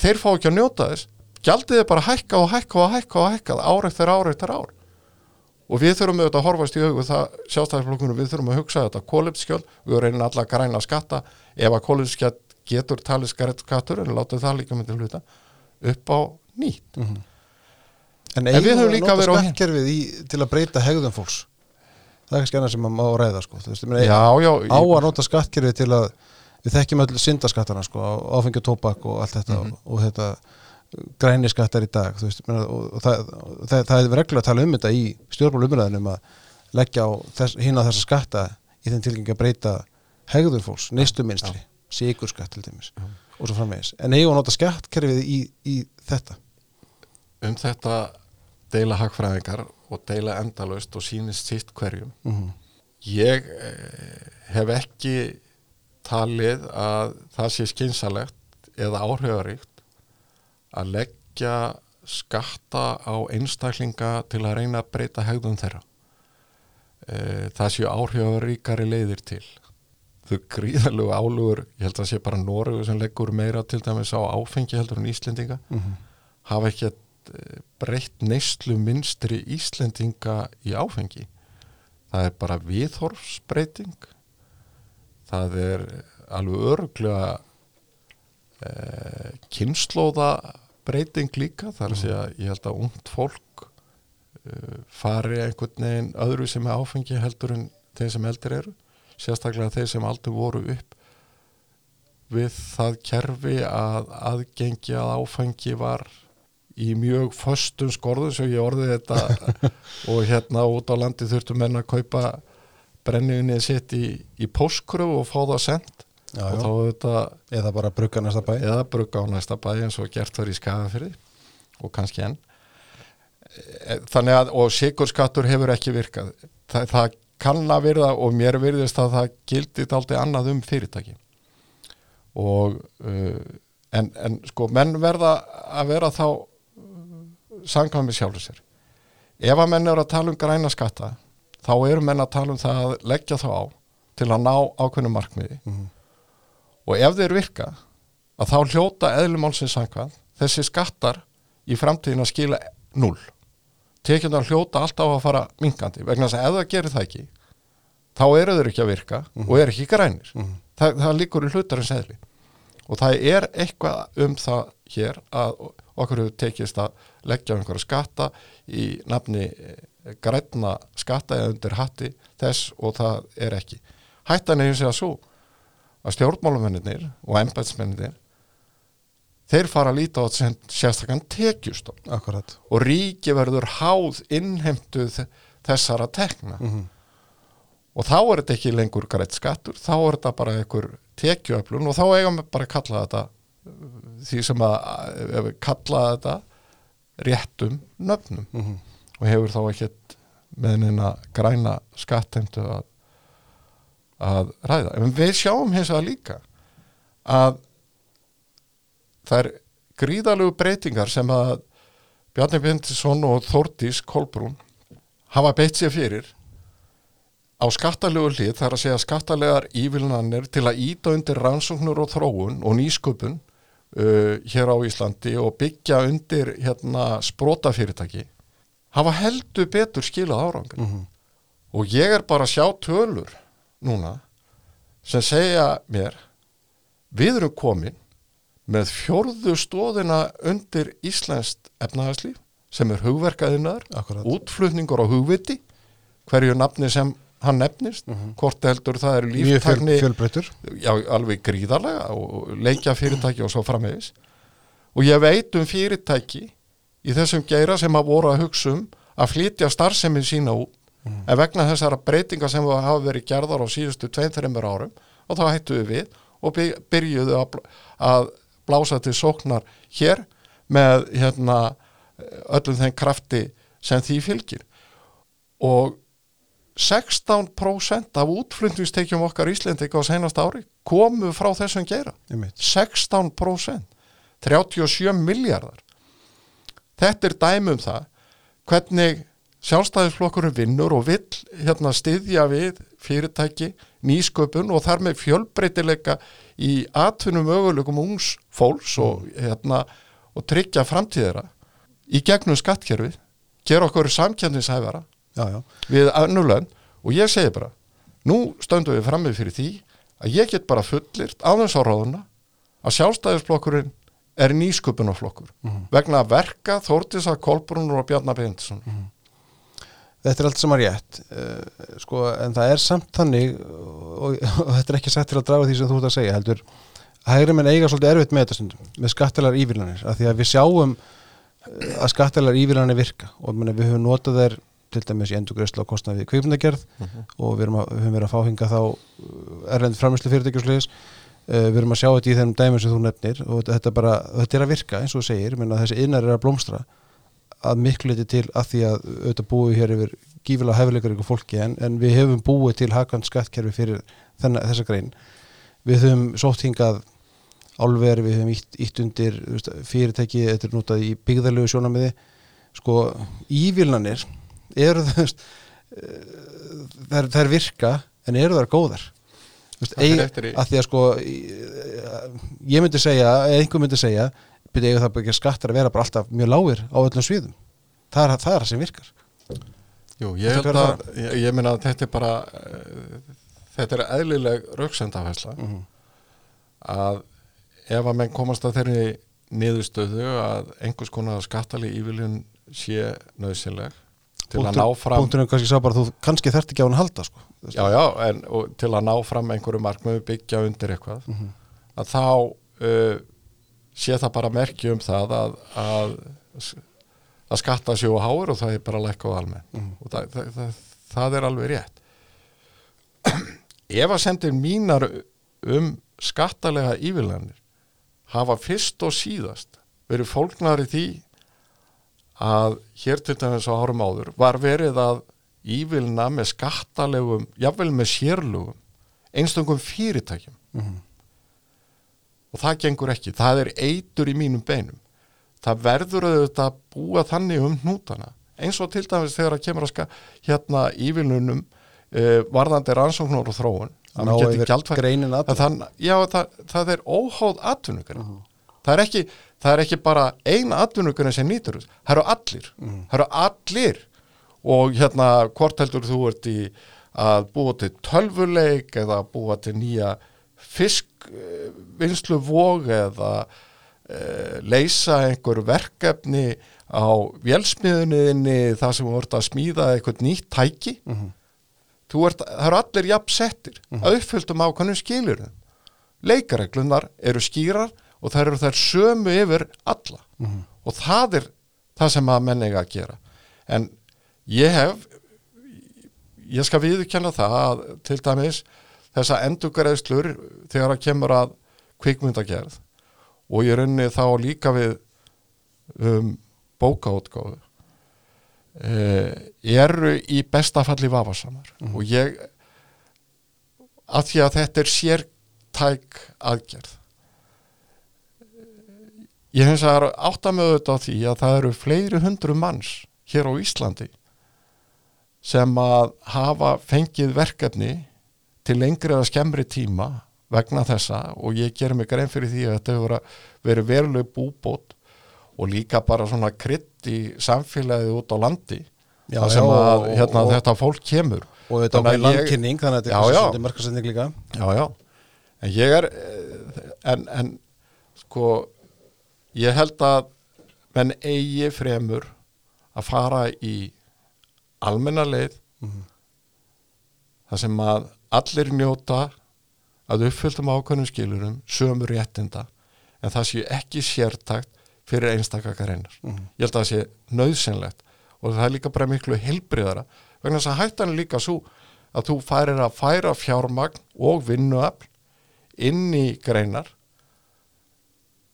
[SPEAKER 2] þeir fá ekki að njóta þess. Gjaldið er bara að hækka og hækka og hækka og hækka ár eftir ár eftir ár og við þurfum auðvitað að horfast í augu það sjálfstæðisflokkunum við þurfum að hugsa þetta. Kólefnisgjöld við reynum alla að græna skatta. Ef að kólefnisgjöld getur talið skattur en látum það líka til hluta upp á nýtt.
[SPEAKER 1] En
[SPEAKER 2] En við höfum líka verið á
[SPEAKER 1] nota
[SPEAKER 2] hin-
[SPEAKER 1] skattkerfið í, til að breyta hegðum fólks? Það er kannski annað sem maður má ræða sko. Veist,
[SPEAKER 2] já, já,
[SPEAKER 1] á að nota skattkerfið til að við þekkjum öll syndaskattana sko, á áfengi og allt þetta
[SPEAKER 2] Mhm.
[SPEAKER 1] og, og þetta græni skattar í dag veist, meina, og, og það, það, það er reglulega að tala um þetta í stjórnmálumræðinum að leggja þess, hinn á þessa skatta í þeim tilgengi að breyta hegður fólks, neysluminstri sigurskatt til dæmis og svo framvegis. En eigum að nota skattkerfið í, í þetta?
[SPEAKER 2] Um þetta deila hagfræðingar og deila endalaust og sýnist sitt hverjum.
[SPEAKER 1] Mm -hmm.
[SPEAKER 2] ég eh, hef ekki talið að það sé skynsalegt eða áhrifaríkt að leggja skatta á einstaklinga til að reyna að breyta hegðun þeirra. E, það séu áhrifaríkari leiðir til. Þau gríðalegu álugur ég held að það sé bara Noregu sem leggur meira til dæmis á áfengi heldur en Íslendinga hafa ekki breytt neyslu minstri Íslendinga í áfengi. Það er bara viðhorfsbreyting. Það er alveg öruglega eh, kynnslóða breyting líka þar að segja ég held að ungt fólk eh, fari einhvern veginn öðru sem er áfengi heldur en þeir sem eldir eru sérstaklega þeir sem aldrei voru upp við það kerfi að aðgengi að áfengi var í mjög föstum skorðum sem ég orðið þetta og hérna út á landi þurftu menn að kaupa brenniðinni sitt í, í póskröfu og fá það sendt
[SPEAKER 1] já,
[SPEAKER 2] og þá þetta
[SPEAKER 1] eða bara brugga næsta bæ.
[SPEAKER 2] Eða brugga á næsta bæ eins og gert var í skafafyrði og kannski enn. E, þannig að og sigurskattur hefur ekki virkað. Þa, það kann að virða og mér virðist að það gildið aldrei annað um fyrirtæki. Og uh, en, en sko menn verða að vera þá sangkvæmi sjálfur sér. Ef að menn eru að tala um græna skatta þá eru menn að tala um það að leggja þá á til að ná ákveðnum markmiði og ef þeir virka að þá hljóta eðlumálsins sangkvæm þessi skattar í framtíðin að skila null tekjundar hljóta alltaf að fara minkandi vegna þess að ef það gerir það ekki þá eru þeir ekki að virka og eru ekki grænir. Það, það líkur í hlutarins eðli. Og það er eitthvað um það hér að okkur hefur tekist að leggja einhverja skatta í nafni eh, grænna skatta eða undir hatti þess og það er ekki. Hættan er hins vegar svo að stjórnmálumennir og embætsmennir þeir fara að líta á þetta sem sérstakann
[SPEAKER 1] akkurat
[SPEAKER 2] og ríki verður háð innheimtu þ- þessara tekna
[SPEAKER 1] Mhm.
[SPEAKER 2] og þá er þetta ekki lengur greitt skattur, þá er þetta bara einhver tekjuöflun og þá eigum við bara að kalla þetta því sem að kalla þetta réttum nöfnum
[SPEAKER 1] Mhm.
[SPEAKER 2] og hefur þá ekkert með neina græna skattheimtu að, að ræða. En við sjáum hins vegar líka að það er gríðalegu breytingar sem að Bjarni Bindisson og Þórdís Kolbrún hafa beitt sér fyrir á skattalegu hlið þar að segja skattalegar ívilnanir til að íta undir rannsóknur og þróun og nýsköpun uh, hér á Íslandi og byggja undir hérna sprótafyrirtæki hafa heldur betur skilað árangur
[SPEAKER 1] Mhm.
[SPEAKER 2] og ég er bara að sjá tölur núna sem segja mér við erum komin með fjórðu stóðina undir Íslenskt efnahagslíf sem er hugverkaðinnar, útflutningur á hugviti hverju nafni sem hann nefnist hvort heldur það er
[SPEAKER 1] Mhm.
[SPEAKER 2] Líftækni
[SPEAKER 1] fjölbreytur
[SPEAKER 2] já, alveg gríðarlega og leikja fyrirtæki og svo framvegis. Og ég veit um fyrirtæki í þessum geira sem að voru að hugsa um að flytja starfsemin sína út en vegna þessara breytinga sem hafa verið gerðar á síðustu 2-3 árum og þá hættu við við og by- byrjuðu að, bl- að blása til sóknar hér með hérna öllum þeim krafti sem því fylgir. Og 16% af útflutningstekjum okkar Íslendika á senast ári komu frá þessum
[SPEAKER 1] einmitt.
[SPEAKER 2] 16% 37 miljardar þetta er dæmi um það hvernig sjálfstæðisflokkurinn vinnur og vill hérna styðja við fyrirtæki, nýsköpun og þar með fjölbreytileika í atvinnum möguleikum ungs fólks og, hérna, og tryggja framtíðara í gegnum skattkerfið gera okkur
[SPEAKER 1] já,
[SPEAKER 2] við önnulönd og ég segi bara nú stöndum við frammi fyrir því að ég get bara fullirt á þess á ráðuna að sjálfstæðisflokkurinn er nýsköpunarflokkur vegna að verka Þórtisa Kolbrunur og Bjarnar Beindsson
[SPEAKER 1] þetta er allt sem að rétt. Uh, sko, en það er samt þannig og, og þetta er ekki sett til að draga því sem þú ert að segja heldur, hægri menn eiga svolítið erfitt með þetta stundum, með skattalar ívillanir af því að við sjáum eh, að skattalar ívillanir virka. Og meni, við höfum notað þær til dæmis í endurgreðslu á kostnað við kveipmundagerð og við, að, við höfum verið að fá hinga þá uh, erlend framlýslu fyrirtækjuslegis uh, við erum að sjá þetta í þeim dæmum sem þú nefnir og þetta, bara, þetta er að virka eins og þú segir, menna, þessi innar er að blómstra að miklu leiti til að því að auðvitað búið hér yfir gífilega hefileikar ykkur fólki en, en við hefum búið til hakant skattkerfi fyrir þenna, þessa grein. Við höfum sótt hingað álver, við höfum ítt, ítt undir fyrirtæki, þetta er notað í byggðarlegu sjónamiði sko ívilnanir eru veist eh, þær, virka en eru þær góðar?
[SPEAKER 2] Það fer
[SPEAKER 1] eig, að því að sko ég myndi segja, eða einhver myndi segja byrja eiga það bara ekki skattar að vera bara alltaf mjög lágir á öllum sviðum það er það, er sem virkar
[SPEAKER 2] Jú, ég
[SPEAKER 1] Þetta hver
[SPEAKER 2] að, ég, ég meina að þetta er bara uh, þetta er eðlileg rauksendafæsla
[SPEAKER 1] Mhm.
[SPEAKER 2] að ef að menn komast að þeirri niðurstöðu að einhvers konar skattali íviljun sé nöðsynleg til að ná fram
[SPEAKER 1] punkturinn kannski sá bara að þú kannski þarft ekki á hann að halda sko.
[SPEAKER 2] já, já, en og, til að ná fram einhverju markmiðu byggja undir eitthvað
[SPEAKER 1] Mhm.
[SPEAKER 2] að þá uh, sé það bara merki um það að, að, að skatta sér og háir og það er bara lækka á almenn
[SPEAKER 1] Mhm.
[SPEAKER 2] og það, það, það, það er alveg rétt ef að sendir mínar um skattalega ívillanir hafa fyrst og síðast verið fólknar í því að hér til dæmis á árum áður var verið að ívilna með skattalegum, jafnvel með sérlugum einstöngum fyrirtækjum
[SPEAKER 1] Mhm.
[SPEAKER 2] Og það gengur ekki, það er eitur í mínum beinum. Það verður auðvitað að búa þannig um hnútana. Eins og til dæmis þegar að kemur að ska, hérna ívilnunum uh, varðandi rannsóknur og þróun. Að
[SPEAKER 1] ná greinin
[SPEAKER 2] að
[SPEAKER 1] að
[SPEAKER 2] þann, já, það, það er óháð atvinnugrein. Það, er ekki, það er ekki bara ein atvinnugrein sem nýtur það eru allir. Það eru allir. Og hérna hvort heldur þú ert í að búa til tölvuleik eða búa til nýja fiskvinnslu vog eða uh, leysa einhver verkefni á vélsmiðunniðinni þar sem þú ert að smíða eitthvað nýtt tæki. Þú ert, það eru allir jafn settir að uppfylltum ákvæmum skilur leikareglunar eru skýrar og þær eru þær sömu yfir alla. Og það er það sem að menn eiga að gera. En ég hef ég skal viðurkenna það að til dæmis þessa endurgreðslur þegar að kemur að kvikmyndagerð og ég runni þá líka við um, bókaútgáfu uh, eru í besta falli vafasamar. Og ég að því að þetta er sértæk aðgerð ég hins að átta með auðvitað á því að það eru fleiri hundru manns hér á Íslandi sem að hafa fengið verkefni til lengri eða skemmri tíma vegna þessa og ég ger mig grein fyrir því að þetta hefur verið veruleg búbót og líka bara svona krydd í samfélagið út á landi
[SPEAKER 1] Já,
[SPEAKER 2] þar sem
[SPEAKER 1] já,
[SPEAKER 2] að
[SPEAKER 1] og-
[SPEAKER 2] hérna,
[SPEAKER 1] og-
[SPEAKER 2] þetta fólk kemur
[SPEAKER 1] og þetta
[SPEAKER 2] ég-
[SPEAKER 1] landkynning þannig að þetta
[SPEAKER 2] Já,
[SPEAKER 1] er
[SPEAKER 2] já.
[SPEAKER 1] kannski markasending líka
[SPEAKER 2] já, já, en ég er eh, en, en sko ég held að menn eigi fremur að fara í almenna leið
[SPEAKER 1] Mhm.
[SPEAKER 2] þar sem að allir njóta að uppfylltum ákveðnum skilurum sömu réttinda en það sé ekki sértakt fyrir einstakakareinar
[SPEAKER 1] Mhm.
[SPEAKER 2] ég held að það sé nöðsynlegt og það er líka bara miklu heilbriðara vegna þess að hættan er líka svo að þú færir að færa fjármagn og vinnuafl inn í greinar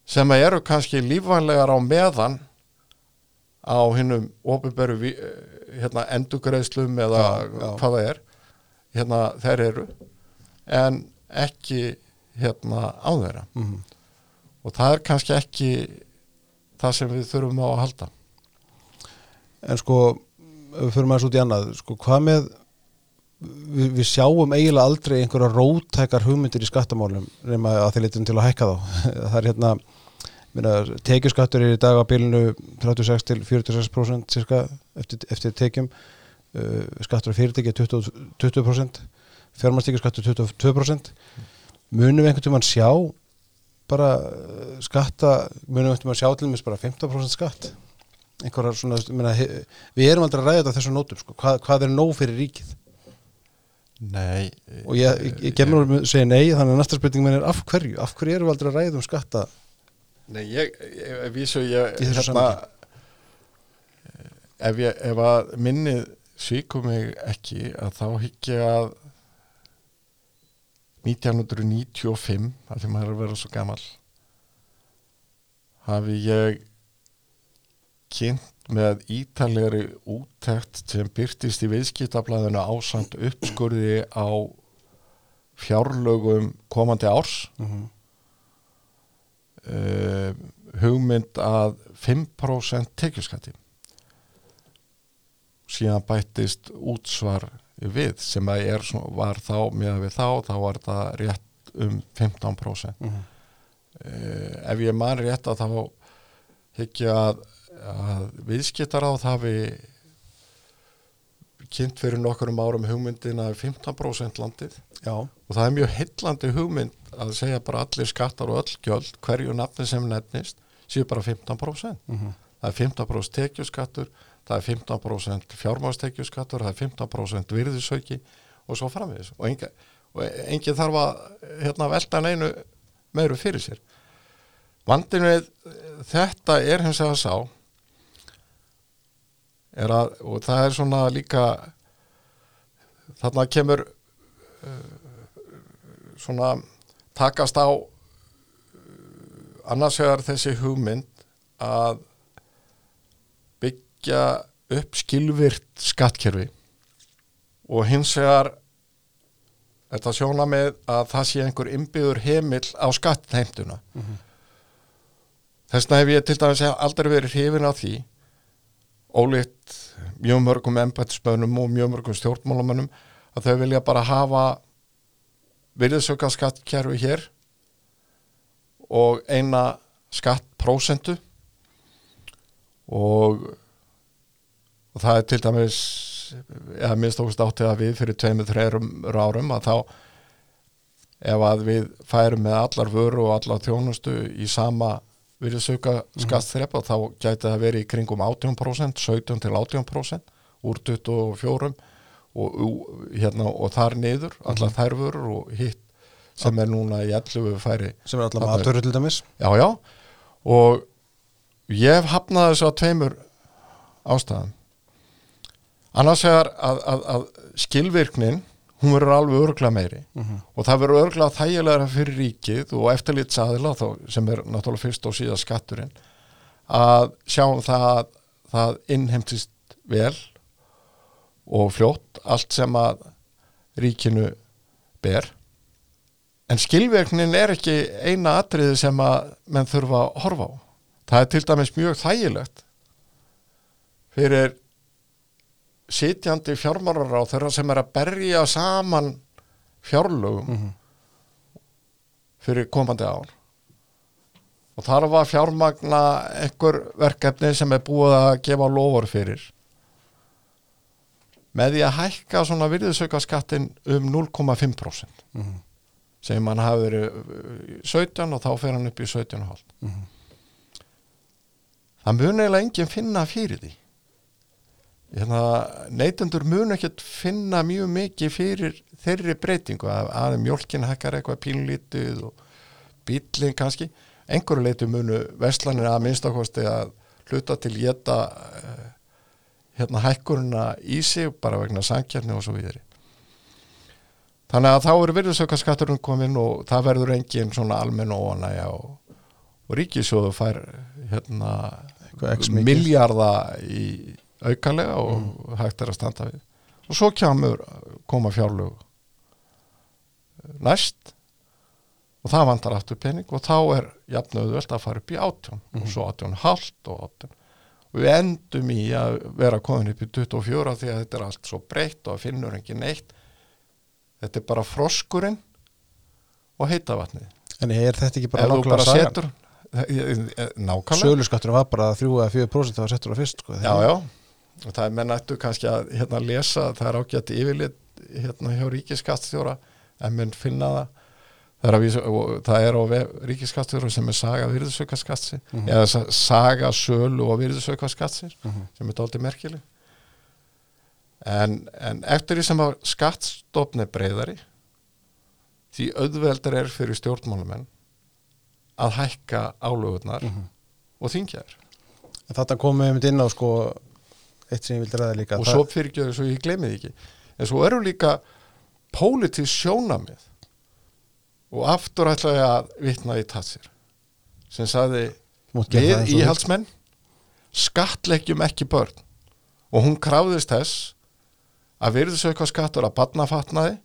[SPEAKER 2] sem eru kannski lífvænlegar á meðan á hinnum ofinberu hérna, endugreiðslum eða
[SPEAKER 1] Já, já.
[SPEAKER 2] hvað það er hérna þeir eru en ekki hérna á þeirra.
[SPEAKER 1] Mhm.
[SPEAKER 2] og það er kannski ekki það sem við þurfum á að halda.
[SPEAKER 1] En sko við fyrir maður út í annað sko hvað með við, við sjáum eiginlega aldrei einhverja rótækar hugmyndir í skattamálum nema að þeir litum til að hækka þá. Það er hérna minna, tekjuskattur er í dag á bilinu 36 til 46% cirka eftir, eftir tekjum skattur af fyrirtæki er 20%, 20% fjármastíkjaskattur 22% munum við einhvern tímann sjá bara uh, skatta munum við einhvern tímann sjá til þess bara 15% skatt? Einhverjar svona, minna, við erum aldrei að ræða þetta þessum nótum, sko. hvað, hvað er nóg fyrir ríkið?
[SPEAKER 2] Nei
[SPEAKER 1] og ég, ég, ég gemur að segja nei þannig að næsta spurning minn er af hverju? Af hverju erum við aldrei að ræða um skatta?
[SPEAKER 2] Nei, ég, ég, vísu ég, hérna, ef, ég, ef að minnið svíkum mig ekki að þá hygg ég að 1995 að því maður er að vera svo gammal hafi ég kynnt með ítalegri úttekt sem byrtist í viðskiptablaðinu ásand uppskurði á fjárlögum komandi árs
[SPEAKER 1] mm -hmm.
[SPEAKER 2] uh, hugmynd að 5% tekjuskatti síðan bættist útsvar við sem að er, var þá með við þá, þá var það rétt um 15%
[SPEAKER 1] Mm -hmm.
[SPEAKER 2] uh, ef ég man rétt að þá hygg ég að, að viðskiptar á það hafi kynnt fyrir nokkurum árum hugmyndina 15% landið
[SPEAKER 1] já,
[SPEAKER 2] og það er mjög heillandi hugmynd að segja bara allir skattar og öll gjöld hverju nafni sem nefnist séu bara 15%
[SPEAKER 1] mm -hmm.
[SPEAKER 2] það er 15% tekjuskattur það er 15% fjármáðstekjuskattur það er 15% virðisauki og svo framvegis. Og engin, og engin þarf að hérna, velta neinu meiru fyrir sér. Vandinu við þetta er hins vegar sá er að, og það er svona líka þarna kemur uh, svona takast á uh, annars vegar þessi hugmynd að byggja upp skilvirt skattkerfi. Og hins vegar þetta sjóna með að það sé einhver innbyður heimill á skattheimtuna.
[SPEAKER 1] Mhm.
[SPEAKER 2] þess vegna hef ég til dæmis aldrei verið hrifin af því ólíkt mjög mörgum embættismönnum og mjög mörgum stjórnmálamönnum að þau vilja bara hafa virðisauka skattkerfi hér og eina skattprósentu. Og, og það er til dæmis eða minnst ógust áttið að við fyrir tveimur, þreirum árum að þá ef að við færum með allar vöru og allar þjónustu í sama virðisauka skattþrepa þá gæti það verið í kringum 18% 17 til 18% úr 24 og, og, hérna, og þar niður allar þær vörur og hitt sem er núna í 11 færi
[SPEAKER 1] sem er allar maturur til dæmis?
[SPEAKER 2] Já, já, og ég hef hafnað þessu að tveimur ástæðum. Annars vegar að, að, að skilvirknin, hún verður alveg örgla meiri.
[SPEAKER 1] Mhm.
[SPEAKER 2] og það verður örgla þægilega fyrir ríkið og eftirlitsaðila sem er náttúrulega fyrst og síðast skatturinn, að sjáum það að það innheimtist vel og fljótt allt sem að ríkinu ber. En skilvirknin er ekki eina atriði sem að menn þurfa að horfa á. Það er til dæmis mjög þægilegt fyrir sitjandi fjármárar á þeirra sem er að berja saman fjárlögum
[SPEAKER 1] Mhm.
[SPEAKER 2] fyrir komandi ár og þar var fjármagna einhver verkefni sem er búið að gefa lofur fyrir með því að hækka svona virðisaukaskattin um 0,5%
[SPEAKER 1] Mhm.
[SPEAKER 2] sem hann hafi verið uh, 17 og þá fer hann upp í 17,5
[SPEAKER 1] Mhm.
[SPEAKER 2] það mun eiginlega enginn finna fyrir því hérna, neytendur mun ekkert finna mjög mikið fyrir þeirri breytingu að, að mjólkin hækkar eitthvað pínlítið og bílinn kannski einhverju leiti munu veslanir að minnstakosti að hluta til geta uh, hérna hækkurina í sig bara vegna sankjarni og svo vidri þannig að þá eru virðisaukaskatturinn komin og það verður engin svona almenn óanæja og, og ríkisjóðu fær hérna
[SPEAKER 1] Eitthvað x mikið.
[SPEAKER 2] miljarda í aukalega og hægt er að standa við. Og svo kemur koma fjárlög. Næst og það vantar aftur pening og þá er jafn auðvelt að fara upp í átjón og svo átjón halvt og átjón og við endum í að vera komin upp í 24 því að þetta er allt svo breytt og finnur ekki neitt. Þetta er bara froskurinn og heita vatnið
[SPEAKER 1] En er þetta ekki bara nákvæmlega
[SPEAKER 2] eh, nákvæmlega.
[SPEAKER 1] Söluskatturinn var bara 3-4% það var settur á fyrst sko.
[SPEAKER 2] já, já, og það er menn ættu kannski að hérna, lesa, það er ágætt yfirlit hérna hjá ríkiskattstjóra en menn finna það það er, vísa, það er á ríkiskattstjóra sem er saga virðisaukaskatsi
[SPEAKER 1] Mhm.
[SPEAKER 2] eða sa- saga sölu og virðisaukaskatsi
[SPEAKER 1] Mhm.
[SPEAKER 2] sem er dálítið merkileg en, en eftir því sem að skattstofn er breyðari því auðveldar er fyrir stjórnmálumenn að hækka álögurnar
[SPEAKER 1] Mhm.
[SPEAKER 2] og þingja þér
[SPEAKER 1] Þetta komum við einmitt inn á sko eitt sem ég vildi ræða líka.
[SPEAKER 2] Og
[SPEAKER 1] það-
[SPEAKER 2] svo fyrirgjöðu svo ég glemði því ekki. En svo eru líka pólitísk sjónamið og aftur ætla ég að vitna í tatsir sem
[SPEAKER 1] það
[SPEAKER 2] við íhaldsmenn skattleggjum ekki börn. Og hún krafðist þess að virðisauka skattur að barnafatnaði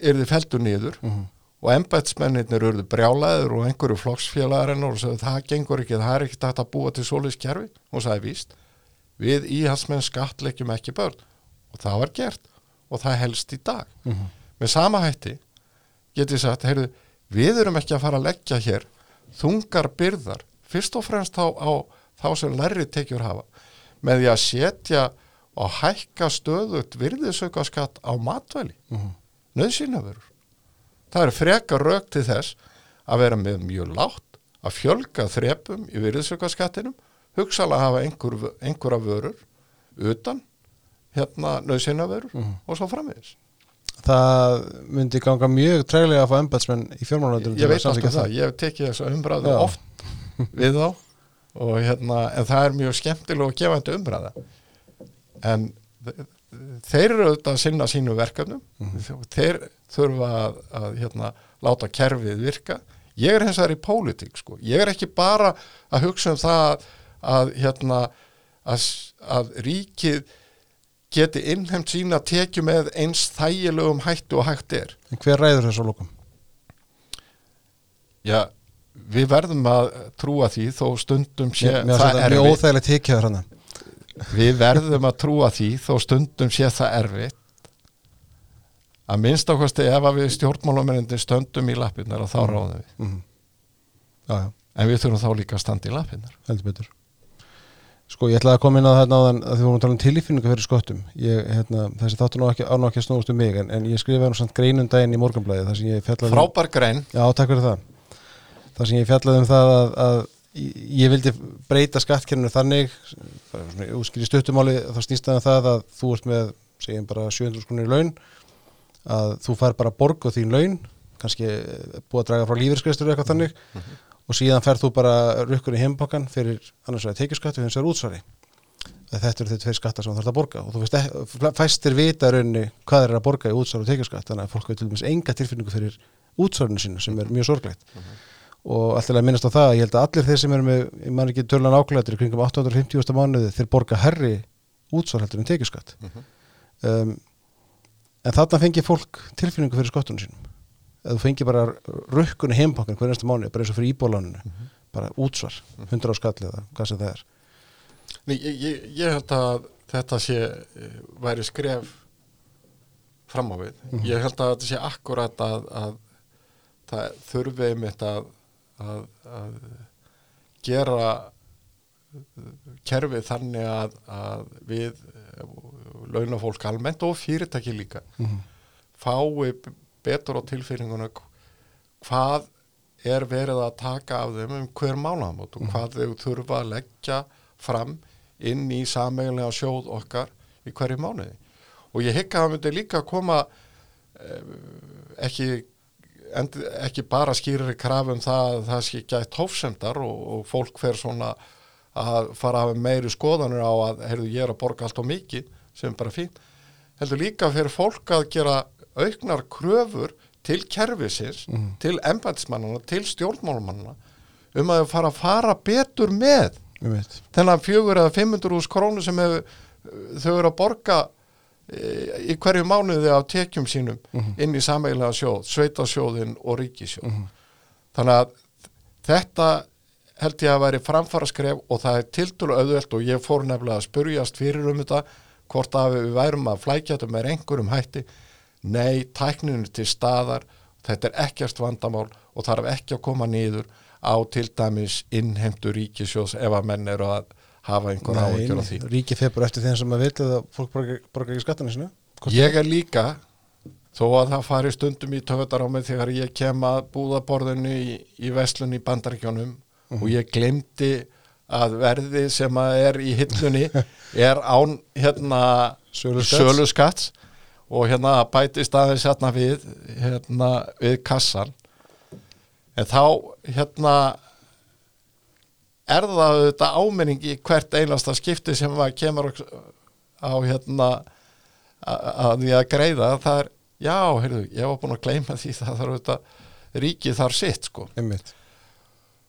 [SPEAKER 2] yrði feldur niður
[SPEAKER 1] vilt. Mhm.
[SPEAKER 2] og embætsmennir urðu brjálaður og einhverju flokksfélagarinn og sagði það gengur ekki, það er ekki hægt að búa til svoleiðs kerfi. Og sagði víst við íhalsmenn skattleikjum ekki börn og það var gert og það helst í dag
[SPEAKER 1] Mhm.
[SPEAKER 2] með sama hætti get ég sagt, heyrðu, við erum ekki að fara að leggja hér þungar byrðar fyrst og fremst á, á þá sem lærri tekjur hafa með því að setja og hækka stöðut virðisaukaskatt á matvæli
[SPEAKER 1] Mhm.
[SPEAKER 2] nöðsynavörur. Það er frekar rauk til þess að vera með mjög látt, að fjölga þrepum í virðisaukaskattinum, hugsalega hafa einhver, einhverja vörur utan hérna nöðsynavörur
[SPEAKER 1] Mhm.
[SPEAKER 2] og svo framvegis.
[SPEAKER 1] Það myndi ganga mjög trælega að fá embætsmenn í fjármálunum
[SPEAKER 2] Ég veit alltaf það, ég hef tekið þessa umræðu
[SPEAKER 1] Já.
[SPEAKER 2] oft við þá og hérna, en það er mjög skemmtileg og gefandi umræða. En þe- þeir eru auðvitað að sinna sínu verkefnum, þeir þurfa að, að hérna, láta kerfið virka. Ég er hins vegar í pólitík, sko. Ég er ekki bara að hugsa um það að, hérna, að, að ríkið geti innheimt sína tekju með eins þægilegum hættu og hægt er.
[SPEAKER 1] En hver ræður þessu lókum?
[SPEAKER 2] Já, við verðum að trúa því þó stundum sé
[SPEAKER 1] Mér
[SPEAKER 2] það
[SPEAKER 1] þetta mjög óþægilegt tekjaður hann
[SPEAKER 2] Við verðum að trúa því þó stundum sé það erfitt. Að minnst ákvæmsti ef að við stjórnmálumennindir stöndum í lappirnar að þá ráðum við.
[SPEAKER 1] mm. Já, já,
[SPEAKER 2] En við þurfum þá líka að standa í lappirnar.
[SPEAKER 1] heldur betur Sko, ég ætlaði að koma inn á þetta áðan að því vorum að tala um tilfinningu fyrir skottum ég, hérna, þessi þáttur nú ekki, á nú ekki að snúast um mig en, en ég skrifaði nú samt greinum daginn í morgunblæði þar sem ég fjallaði um,
[SPEAKER 2] Frábær grein.
[SPEAKER 1] Já, takk fyrir það. Þar sem ég fjallaði um það að, að ég vildi breyta skattkerfinu þannig útskýri stuttumáli þá snýst það um það að þú ert með segjum bara 700 skunir í laun að þú fær bara borg og þín laun kannski eh, búið að draga frá þannig og síðan færð þú bara rukkur í heimpakkan fyrir annars vegar tekjuskatt og hins vegar útsvari. Þetta eru þau tveir skattar sem þú þarf að borga. Og þú fæstir vita í rauninni hvað er að borga í útsvar og tekjuskatt þannig að fólk hefur til dæmis enga tilfinningu fyrir útsvarinu sínu sem er mjög sorglegt. Og alltaf að minnast á það, ég held að allir þeir sem eru með, ég man ekki tölunan ákvæðatur í kringum 850. mánuði, þeir borga herri útsvar heldur en tekjuskatt. Um, en þarna fengi fólk tilfinningu fyrir skottunum sínum eða þú fengi bara rukkun í heimpakkan hverjast mánuði, bara eins og fyrir íbóláninu bara útsvar, 100 á skall eða hvað sem það er.
[SPEAKER 2] Nei, ég, ég, ég held að þetta sé eh, væri skref fram á við. Ég held að þetta sé akkurat að, að það þurfi einmitt að, að, að gera eh, kerfið þannig að, að við eh, launafólk almennt og fyrirtæki líka fái b- betur á tilfinninguna hvað er verið að taka af þeim um hver mánaðamót og hvað þau þurfa að leggja fram inn í sameiginlega sjóð okkar í hverju mánuði. Og ég hygg að það myndi líka koma eh, ekki, end, ekki bara skýrari krafum það að það sé gætt hófsemdar og, og fólk fer svona að fara að hafa meiri skoðanir á að heyrðu, ég er að borga allt og mikið sem bara fín. Heldur líka fyrir fólk að gera auknar kröfur til kerfisins, til embætismannana, til stjórnmálmannana um að fara að fara betur með þennan fjögur eða 500 úrs krónu sem hef, þau eru að borga e, í hverju mánuði af tekjum sínum inn í sameiginlega sjóð, sveitasjóðin og ríkisjóð. Þannig að þetta held ég að væri framfara skref og það er tiltölu auðvelt og ég fór nefnilega að spurjast fyrir um þetta hvort að við værum að flækja þetta með einhverjum hætti. Nei, tækninu til staðar, þetta er ekkert vandamál og þarf ekki að koma niður á til dæmis innheimtu ríkisjóðs ef að menn eru að hafa einhver áhyggjur á því.
[SPEAKER 1] ríki febur eftir þeim sem að vita að fólk borgar ekki skattan sinu
[SPEAKER 2] Ég er líka, þó að það fari stundum í töfðar á mig þegar ég kem að búðaborðinu í, í Veslun í Bandaríkjónum og ég glemdi að verði sem að er í hillunni er án hérna
[SPEAKER 1] Söluskatts.
[SPEAKER 2] söluskatts og hérna bætist aðeins hérna við hérna við kassan en þá hérna er það auðvitað áminning í hvert einasta skipti sem að kemur á hérna að því að greiða. Það er, já, heyrðu, ég var búin að gleyma því það þarf auðvitað ríkið þar sitt sko.
[SPEAKER 1] Einmitt,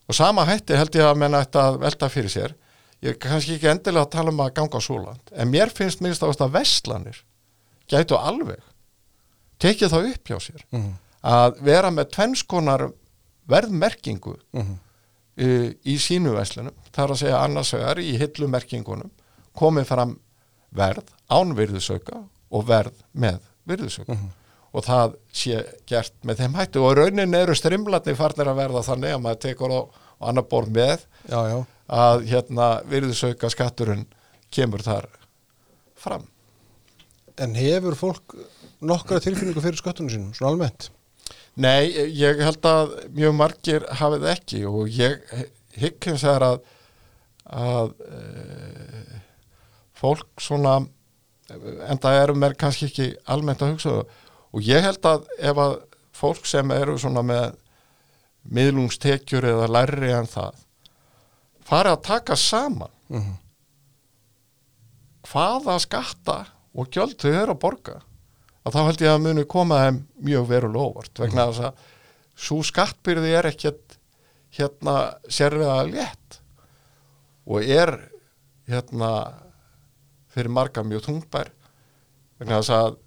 [SPEAKER 2] og sama hætti held ég að menn ætti að velta fyrir sér. Ég er kannski ekki endilega að tala um að ganga svo langt en mér finnst minnst ást að vestlanir gætu alveg tekið það upp hjá sér
[SPEAKER 1] Mhm.
[SPEAKER 2] að vera með tvennskonar verðmerkingu
[SPEAKER 1] Mhm.
[SPEAKER 2] uh, í sínu veslunum það er að segja annars vegar í hillumerkingunum komið fram verð án virðusauka og verð með virðusauka og það sé gert með þeim hættu og raunin eru strimlatni farnir að verða þannig að maður tekur á annar borð með
[SPEAKER 1] já, já.
[SPEAKER 2] að hérna virðusauka skatturinn kemur þar fram
[SPEAKER 1] en hefur fólk nokkra tilfinningu fyrir sköttunum sínum, svona almennt
[SPEAKER 2] Nei, ég held að mjög margir hafið ekki og ég hygg hins vegar að, að e, fólk svona en það eru mér kannski ekki almennt að hugsa það og ég held að ef að fólk sem eru svona með miðlungstekjur eða lærri en það fari að taka saman
[SPEAKER 1] Mhm.
[SPEAKER 2] hvaða skatta og gjöld þau eru að borga. Að þá held ég að muni koma þeim mjög verulega óvart vegna þess að svo skattbyrði er ekkert hérna sérlega létt og er hérna fyrir marga mjög þungbær vegna þess að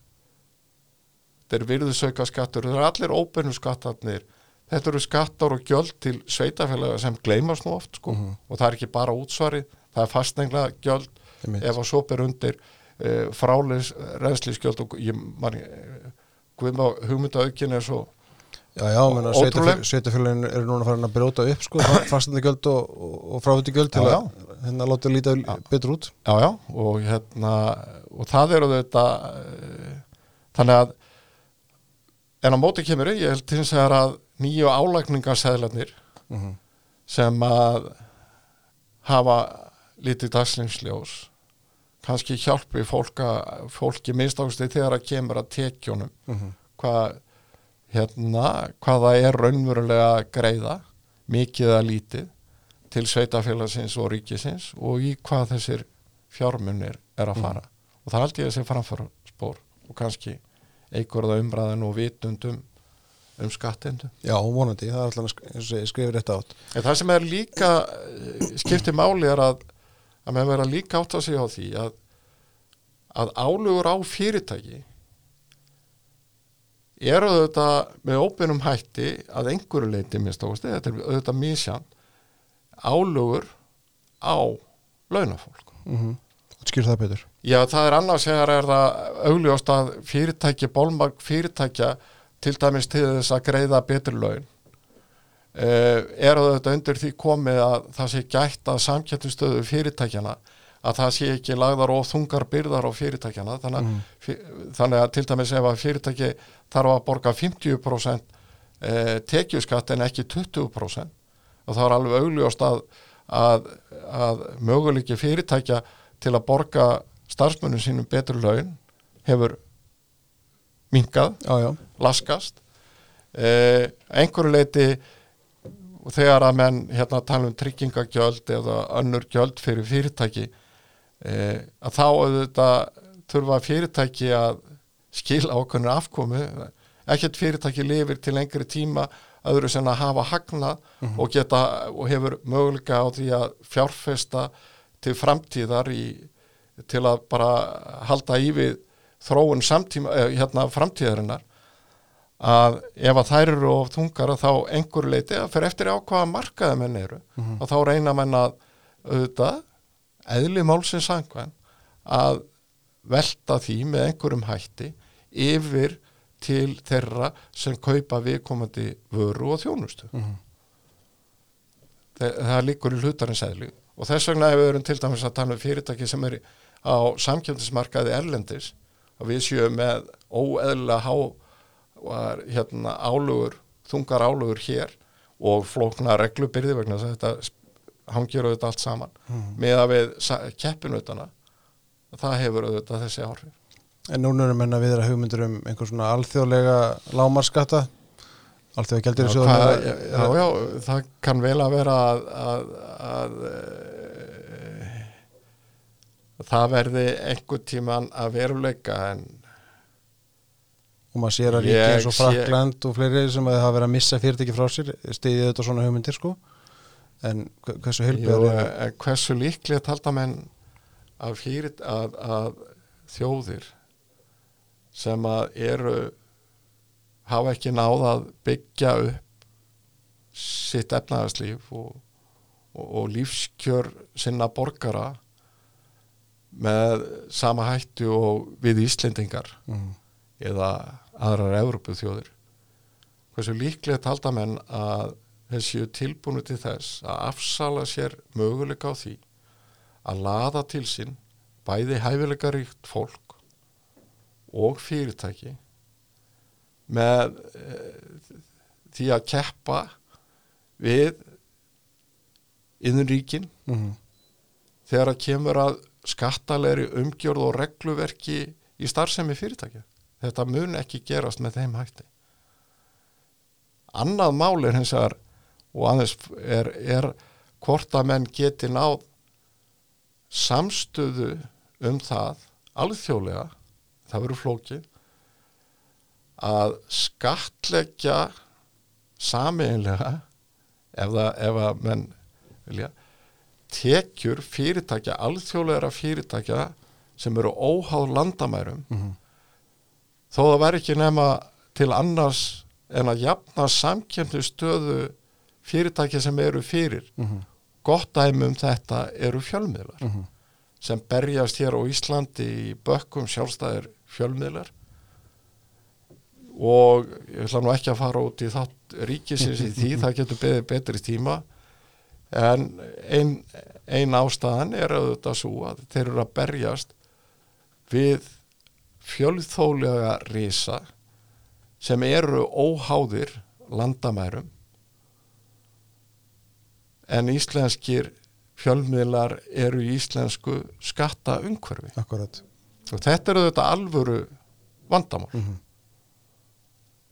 [SPEAKER 2] er virðusauka skattur það eru allir óbyrnu skattarnir. Þetta eru skattar og gjöld til sveitafélaga sem gleymast nú oft sko. og það er ekki bara útsvarið það er fastnengla gjöld ef að svo ber undir uh, frális reynsliskjöld og ég man uh, Guðmá hugmyndaaukin er svo
[SPEAKER 1] Já, já, menna
[SPEAKER 2] Ótrúleg.
[SPEAKER 1] sveitafélagin eru núna farin að brjóta upp sko, fastandi göld og, og, fráviti göld til
[SPEAKER 2] Já,
[SPEAKER 1] að hérna láta líta betur út
[SPEAKER 2] Já, já, og hérna og það eru þetta uh, þannig að en á móti kemur ég held til þess að nýju álækningarsæðlarnir
[SPEAKER 1] Mhm.
[SPEAKER 2] sem að hafa lítið dagslingsljós kannski hjálpi fólk að, fólki minnst ástu þegar að kemur að tekjunum.
[SPEAKER 1] Mhm.
[SPEAKER 2] hvað hérna, hvað það er raunverulega að greiða mikið að lítið til sveitafélagsins og ríkisins og í hvað þessir fjármunir er að fara. Og það held ég að sé framfara spór og kannski eigur það umræðin og vitundum um skattindu.
[SPEAKER 1] Já, vonandi, það er alltaf og skrifir þetta átt
[SPEAKER 2] En það sem er líka eh, skiptir máli er að að með vera líka átt að segja á því að, að álugur á fyrirtæki eru auðvitað með óbyrnum hætti að einhverju leiti þetta er auðvitað mísjan álugur á launafólk.
[SPEAKER 1] Mm skýr það betur.
[SPEAKER 2] Já, það er annars þegar er það augljóst að fyrirtæki, bólmag fyrirtækja til dæmis til þess að greiða betur laun er þetta undir því komið að það sé gætt að samkjættustöðu fyrirtækjana að það sé ekki lagðar og þungar byrðar á fyrirtækjana þannig, mm. þannig að til dæmis ef að fyrirtæki þarf að borga 50% uh, tekjuskatt en ekki 20% og það er alveg augljóst að, að, að möguleiki fyrirtækja til að borga starfsmönnum sínum betur laun hefur minkað,
[SPEAKER 1] já, já,
[SPEAKER 2] laskast. Eh, einhverju leiti og þegar að menn hérna tala um tryggingagjöld eða önnur gjöld fyrir fyrirtæki eh, að þá auðvitað þurfa fyrirtæki að skila ákveðnir afkomu. Ekkert fyrirtæki lifir til lengri tíma öðru sem að hafa hagnað og geta og hefur möguleika á því að fjárfesta til framtíðar í, til að bara halda í við þróun samtíma, eh, hérna framtíðarinnar að ef að þær eru of þungar að þá einhverju leiti að fyrir eftir á hvaða markaði menn eru. Og þá reyna menn að auðvitað, eðli málsins sangvæn að velta því með einhverjum hætti yfir til þeirra sem kaupa viðkomandi vöru og þjónustu.
[SPEAKER 1] Mhm.
[SPEAKER 2] það, það líkur í hlutarins eðli. Og þess vegna ef við erum til dæmis að tala um fyrirtæki sem er á samkjöndismarkaði erlendis að við séum með óeðlilega há var, hérna, álugur, þungar álugur hér og flókna reglubyrði vegna þess að þetta hangir auðvitað allt saman. Með að við keppinutana það hefur auðvitað þessi áhrif.
[SPEAKER 1] En núna erum menna viðra hugmyndur um einhver svona alþjóðlega lámarskatta alþjóða gældir
[SPEAKER 2] já, hvað, já, já, já, það kann vel að vera að, að, að e, það verði einhver tíman að veruleika en
[SPEAKER 1] og maður sér að ríki
[SPEAKER 2] Ég
[SPEAKER 1] eins og Frakland og fleiri sem að hafa verið að missa fyrirtæki frá sér stiðið þetta svona hugmyndir sko en hve- hversu heilbjör er
[SPEAKER 2] hversu líklegt halda menn að, fyrir, að, að þjóðir sem að eru hafa ekki náð að byggja upp sitt efnaðarslíf og, og, og lífskjör sinna borgara með sama hættu og við Íslendingar
[SPEAKER 1] mm.
[SPEAKER 2] eða aðrar Evrópu þjóðir hversu líklegt halda menn að þessi tilbúinu til þess að afsala sér möguleika á því að laða til sín bæði hæfileika ríkt fólk og fyrirtæki með e, því að keppa við innríkin
[SPEAKER 1] Mm.
[SPEAKER 2] þegar að kemur að skattalegri umgjörð og regluverki í starfsemi fyrirtækja. Þetta mun ekki gerast með þeim hætti. Annað mál er hins vegar og aðeins er, er hvort að menn geti náð samstöðu um það alþjóðlega, það verður flókið, að skattleggja sameinlega ef, það, ef að menn vilja tekjur fyrirtækja, alþjóðlegra fyrirtækja sem eru óháð landamærum
[SPEAKER 1] Mhm.
[SPEAKER 2] Þó það væri ekki nema til annars en að jafna samkjöndlu stöðu fyrirtækja sem eru fyrir
[SPEAKER 1] Mhm.
[SPEAKER 2] gott dæmi um þetta eru fjölmiðlar
[SPEAKER 1] Mhm.
[SPEAKER 2] sem berjast hér á Íslandi í bökkum sjálfstæðir fjölmiðlar og ég ætla nú ekki að fara út í þátt ríkisins í því, það getur beðið betri tíma en ein, ein ástæðan er auðvitað svo að þeir eru að berjast við fjölþólega risa sem eru óháðir landamærum. En íslenskir fjölmiðlar eru í íslensku skatta umhverfi
[SPEAKER 1] Akkurat
[SPEAKER 2] og þetta eru þetta alvöru vandamál.
[SPEAKER 1] Mhm.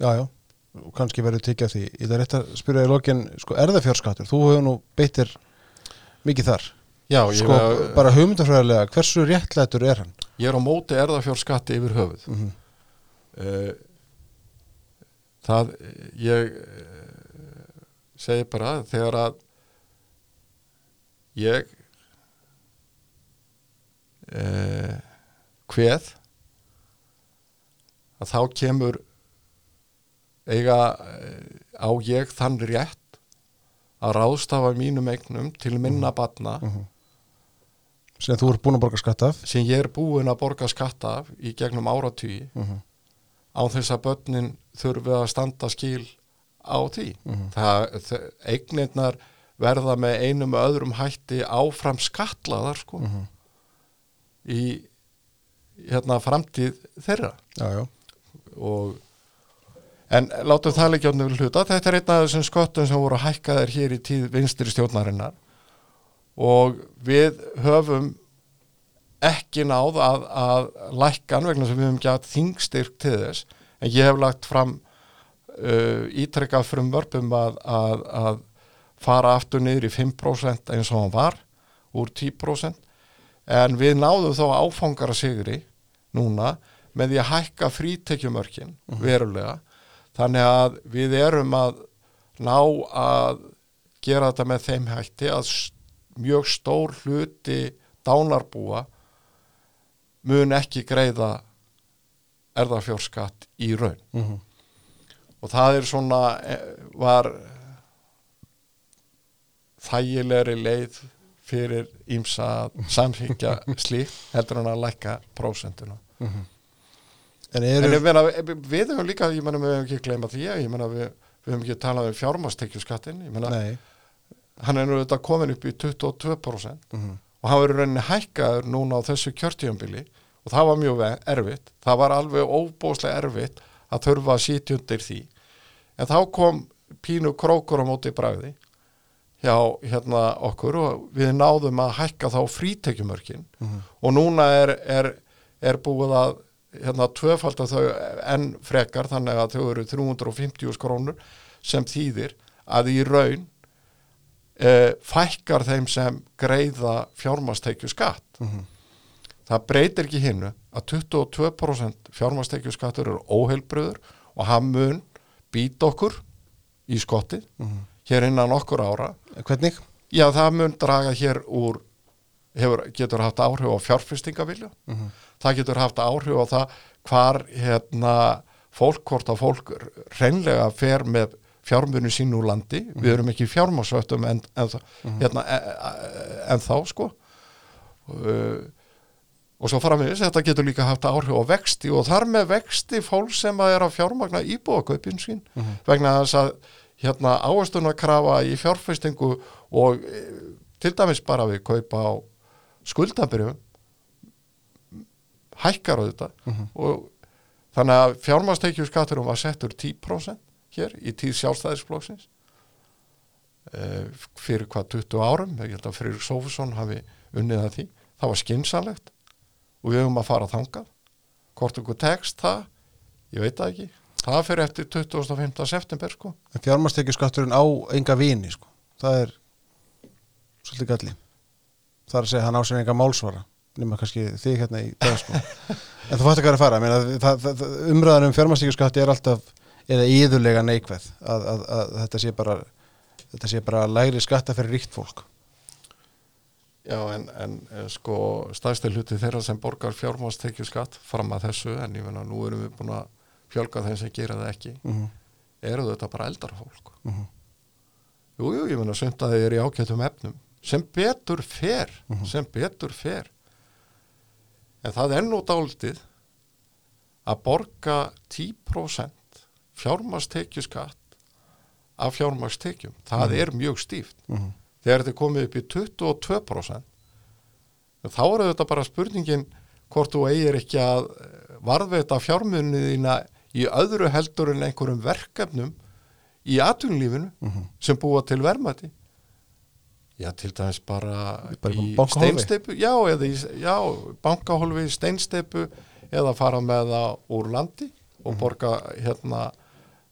[SPEAKER 1] Já, já, og kannski verður tekið af því. Ég er rétt að spyrja í lokin, sko, erðafjárskattur þú hefur nú beittir mikið þar
[SPEAKER 2] Já,
[SPEAKER 1] sko, bara hugmyndafræðilega, hversu réttlætur er hann?
[SPEAKER 2] ég er á móti erðafjórskatti yfir höfuð
[SPEAKER 1] Mm -hmm.
[SPEAKER 2] Eh, það ég eh, segi bara að þegar að ég uh, hveð að þá kemur eiga eh, á ég þann rétt að ráðstafa mínum eignum til minna batna
[SPEAKER 1] sem þú ert búin að borga skatt af.
[SPEAKER 2] Sem ég er búin að borga skatta af í gegnum áratvíi
[SPEAKER 1] Mhm.
[SPEAKER 2] á þess að börnin þurfi að standa skil á því. Það, það, eignirnar verða með einum og öðrum hætti áfram skatlaðar sko í hérna framtíð þeirra.
[SPEAKER 1] Já, já,
[SPEAKER 2] og en látum það leikja átnum hluta. Þetta er einn af þessum sköttum sem voru hækkaðir hér í tíð vinstri stjórnarinnar og við höfum ekki náð að, að lækkan vegna sem við höfum gæt þingstyrk til þess. En ég hef lagt fram uh, ítrekkað frum vörpum að, að, að fara aftur niður í 5% eins og hann var úr 10% en við náðum þó áfangara sigri núna með því að hækka frítekjumörkin verulega. Þannig að við erum að ná að gera þetta með þeim hætti að s- mjög stór hluti dánarbúa mun ekki greiða erðafjórskatt í raun.
[SPEAKER 1] Mhm.
[SPEAKER 2] og það er svona eh, var þægilegri leið fyrir ímsa að samþykja slíkt heldur en að lækka prósentuna.
[SPEAKER 1] En
[SPEAKER 2] en
[SPEAKER 1] eru
[SPEAKER 2] ég meina, við höfum líka ég meina, við höfum ekki gleyma því ég meina, við, við höfum ekki talað um fjármastekjuskattin ég meina,
[SPEAKER 1] nei,
[SPEAKER 2] hann er nú þetta komin upp í 22%
[SPEAKER 1] Mhm.
[SPEAKER 2] og hann verður rauninni hækkaður núna á þessu kjörtíðanbili og það var mjög erfitt. Það var alveg óbóðslega erfitt að þurfa að sítja undir því. En þá kom pínu krókur á móti bragði hjá hérna okkur og við náðum að hækka þá frítekjumörkin. Og núna er, er, er búið að hérna tvöfalda þau enn frekar þannig að þau eru 350 krónur sem þýðir að í raun e, fækkar þeim sem greiða fjármastekju skatt það breytir ekki hinnu að 22% fjármastekju skattur eru óheilbröður og hann mun býta okkur í skottið hér innan okkur ára.
[SPEAKER 1] Hvernig?
[SPEAKER 2] já það mun draga hér úr hefur, getur haft áhrif á fjárfestingavilja það getur haft áhrif á það hvar hérna fólk, hvort að fólk reynlega fer með fjármunni sín úr landi. Við erum ekki fjármásvöttum en, en, mm hérna, en, en þá sko. Uh, og svo framvegis þetta getur líka haft áhrif á vexti og þar með vexti fólk sem að er að fjármagna íbúðakaupin sín vegna þess að hérna áherslunakrafa í fjárfestingu og e, til dæmis bara við kaupa á skuldabyrjum hækkar á þetta og þannig að fjármastekju skatturum var settur 10% hér í tíð sjálfstæðisflokksins e, fyrir hvað 20 árum, ég held að Freyr Sófusson hafi unnið að því, það var skinsanlegt og við höfum að fara þangað hvort okkur tekst það ég veit það ekki, það fyrir eftir 25. september sko
[SPEAKER 1] fjármastekjuskatturinn á enga vini sko. það er svolítið galli það er að segja hann á sér enga málsvara nema kannski þig hérna í dag sko. en þú fattu hvað er að fara Meina, það, það, það, umræðan um fjármastekjuskatti er alltaf eða íðurlega neikveð að, að, að þetta sé bara þetta sé bara lægri skatta fyrir ríkt fólk
[SPEAKER 2] Já, en, en eh, sko stæðstu hluti þeirra sem borgar fjármástekju skatt fram að þessu, en ég menna nú erum við búin að fjölga þeim sem gera það ekki
[SPEAKER 1] mm -hmm.
[SPEAKER 2] eru þetta bara eldra fólk
[SPEAKER 1] Mhm.
[SPEAKER 2] Jú, jú, ég menna sumt að þeir eru í ágætum efnum sem betur fer sem betur fer en það er nú dálítið að borga 10% fjármástekju skatt af fjármástekjum það er mjög stíft.
[SPEAKER 1] Mhm.
[SPEAKER 2] þegar þetta er komið upp í 22% þá er þetta bara spurningin hvort þú eigir ekki að eh, varðveita fjármunniðina í öðru heldur en einhverjum verkefnum í atvinnulífinu sem búa til verðmæti. Já, til dæmis bara,
[SPEAKER 1] Bara
[SPEAKER 2] í steinsteipu já, já, bankahólfi steinsteipu eða fara með það úr landi og borga hérna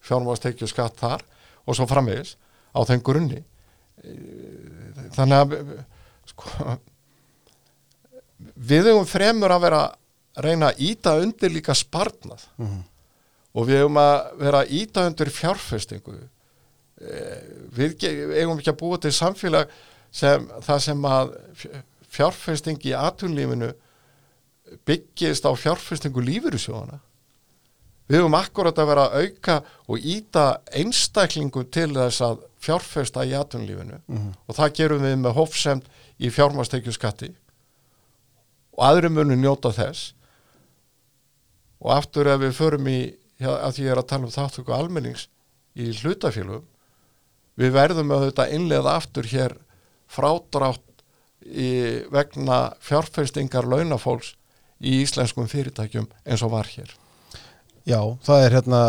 [SPEAKER 2] fjármáðstekju skatt þar og svo framvegis á þeim grunni. Þannig að sko, við höfum fremur að vera að reyna að íta undir líka sparnað. Og við höfum að vera að íta undir fjárfestingu. Eh, við eigum ekki að búa til samfélag sem það sem að fj- fjárfesting í atvinnlífinu byggist á fjárfestingu lífyrirsjóðana við höfum akkurat að vera að auka og íta einstaklingu til þess að fjárfesta í atvinnlífinu og það gerum við með hófsemt í fjármastekju skatti og aðri munu njóta þess. Og aftur ef við förum í að því ég er að tala um þáttöku almennings í hlutafélugum við verðum að þetta innlega aftur hér frádrátt í, vegna fjárfestingar launafólks í íslenskum fyrirtækjum eins og var hér.
[SPEAKER 1] Já, það er hérna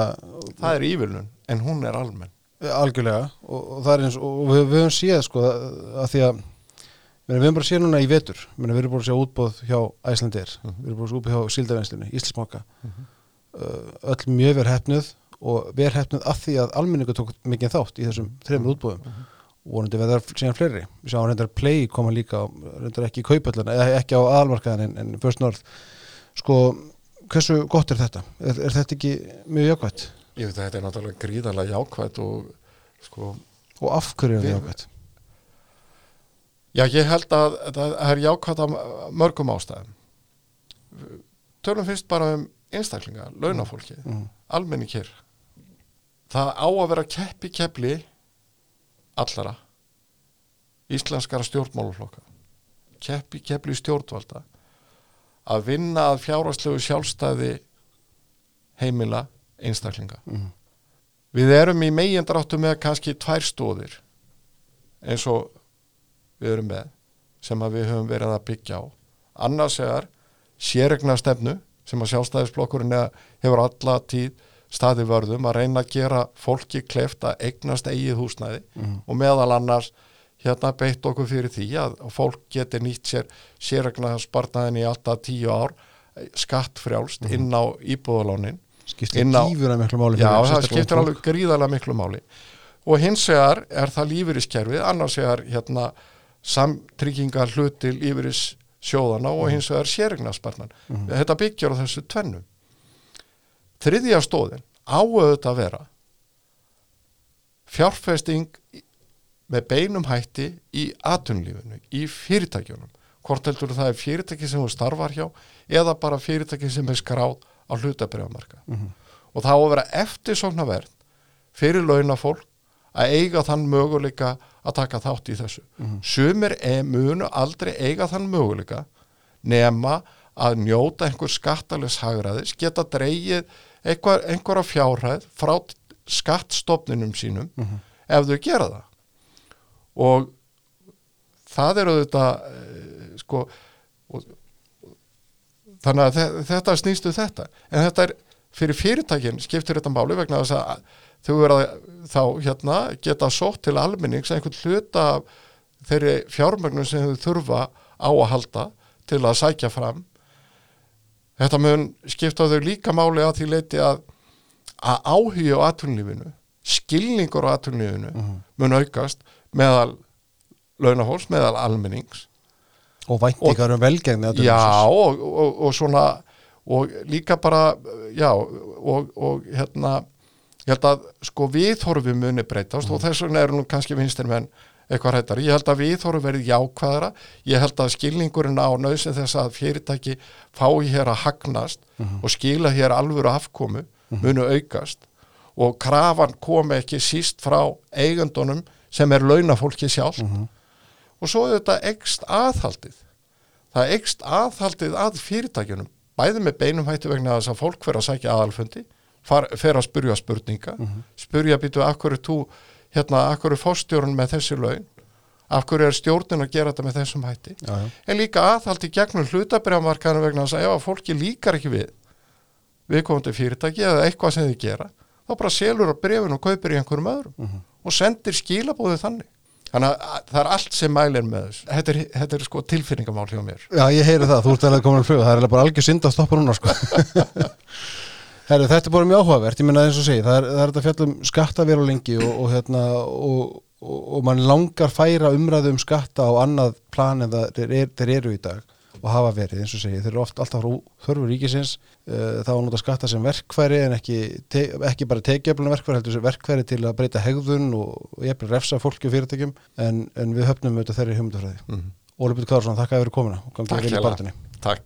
[SPEAKER 2] Það er ívilnun en hún er almenn.
[SPEAKER 1] algjörlega og, og það er eins og við, við höfum séð sko að því að við höfum bara séð núna í vetur við búin að sjá útbóð hjá Æslandir við erum búin að sjá útbóð hjá Síldavenslinu, Íslandsbanka. Uh, öll mjög verið hefnuð og verið hefnuð af því að almenningu tók mikið þátt í þessum þreymur útbóðum og vonandi verða síðan fleiri. Við sjáum reyndar Play koma líka reyndar ekki í kaupölluna, eða ekki á aðalmarkaðan en, en First North. Sko, hversu gott er þetta? Er, er þetta ekki mjög jákvætt?
[SPEAKER 2] Ég veit að þetta er náttúrulega gríðarlega jákvætt og sko,
[SPEAKER 1] Og af hverju er þetta jákvætt?
[SPEAKER 2] já ég held að það er jákvætt af mörgum ástæðum. Tölum fyrst bara um einstaklinga, launafólki,
[SPEAKER 1] Mm.
[SPEAKER 2] almenning hér. Það á að vera keppi keppli allara íslenskara stjórnmáluflokka keppi keppli stjórnvalda að vinna að fjárhastlegu sjálfstæði heimila einstaklinga
[SPEAKER 1] Mhm.
[SPEAKER 2] við erum í megindraftu með kannski tvær stóðir eins og við erum með sem að við höfum verið að byggja á annars vegar séregna stefnu sem að sjálfstæðisblokkurinn er- hefur alla tíð staði vörðum að reyna að gera fólki kleft að eignast eigið húsnæði
[SPEAKER 1] Mhm.
[SPEAKER 2] og meðal annars hérna beitt okkur fyrir því að fólk geti nýtt sér séregna spartnaðin í alltaf tíu ár skattfrjálst inn á íbúðalónin
[SPEAKER 1] skiptir
[SPEAKER 2] á-
[SPEAKER 1] gífuna miklu máli
[SPEAKER 2] Já, það skiptir alveg
[SPEAKER 1] fólk.
[SPEAKER 2] gríðarlega miklu máli. Og hins vegar er það lífyriskerfið annars vegar hérna samtryggingar hluti lífyris sjóðana og hins vegar sérignarsparnan þetta byggjar á þessu tvennu. Þriðja stóðin áauðvitað að vera fjárfesting í- með beinum hætti í atunlífinu, í fyrirtækjunum. Hvort heldur það er fyrirtæki sem þú starfar hjá eða bara fyrirtæki sem er skráð á hlutabriðamarka og það á að vera eftirsóknarverð fyrir launafólk að eiga þann möguleika að taka þátt í þessu. Sumir e, munu aldrei eiga þann möguleika nema að njóta einhver skattalegs hagraðis, geta einhver, einhverja fjárhæð frá skattstofninum sínum ef þau gera það. Og það er auðvitað eh, sko og, þannig að þe- þetta snýstu þetta. En þetta er fyrir fyrirtækin skiptir þetta máli vegna þess að þau verða þá hérna geta sótt til almennings einhvern hluta þeirri fjármögnum sem þau þurfa á að halda til að sækja fram. Þetta mun skipta þau líka máli að því leiti að að áhuga á atvinnlífinu skilningur á atvinnlífinu mun aukast meðal launahóls, meðal almennings.
[SPEAKER 1] Og væntingar um velgengni
[SPEAKER 2] Já, og, og, og svona og líka bara já, og, og hérna ég held að sko viðhorfi muni breytast og þess vegna eru nú kannski vinstir menn eitthvað hættar. Ég held að viðhorfi verið jákvæðara, ég held að skilningurinn á nöðsinn þess að fyrirtæki fái hér að hagnast og skila hér alvöru afkomu munu aukast. Og krafan komi ekki síst frá eigandunum sem er launafólki sjálf og svo er þetta ekst aðhaldið. Það ekst aðhaldið að fyrirtækjunum bæði með beinum hættu vegna þess að fólk fer að sækja aðalfundi far, fer að spurja spurninga spurja býtu af hverju þú hérna, af hverju fórstjórun með þessi laun? Af hverju er stjórnin að gera þetta með þessum hætti?
[SPEAKER 1] Já, já.
[SPEAKER 2] en líka aðhaldi gegnum hlutabrjámarkaðinu vegna þess að ef að fólki líkar ekki við viðkomandi fyrirtæki eða eitthvað sem þið gera þá bara selur á brefin og kaupir í einhverjum öðrum og sendir skilabóðið þannig. Þannig að að það er allt sem mælir með þessu. Þetta er, þetta er sko tilfinningamál hjá mér.
[SPEAKER 1] Já, ég heyri það, þú ert alveg komin að flug það er bara algjör synd að stoppa núna sko. Herru, þetta er bara mjög áhugavert ég minna eins og segi, það er, það er þetta fjallum skattavér á lengi og, og hérna og, og, og mann langar færa umræðu um skatta á annað plan en það er, þeir eru í dag og hafa verið eins og segi, þeir eru oft alltaf þörfur ríkisins uh, þá að nota skatta sem verkfæri en ekki, te, ekki bara tekjaflun verkfæri heldur sem verkfæri til að breyta hegðun og, ég er refsa fólki og fyrirtækjum en, en við höfnum auðvitað þeirri hugmyndafræði
[SPEAKER 2] mm.
[SPEAKER 1] Óli Björn Kársson, þakka að vera komina og gangi
[SPEAKER 2] Takk
[SPEAKER 1] vel í
[SPEAKER 2] hérlega.
[SPEAKER 1] barðinni
[SPEAKER 2] Takk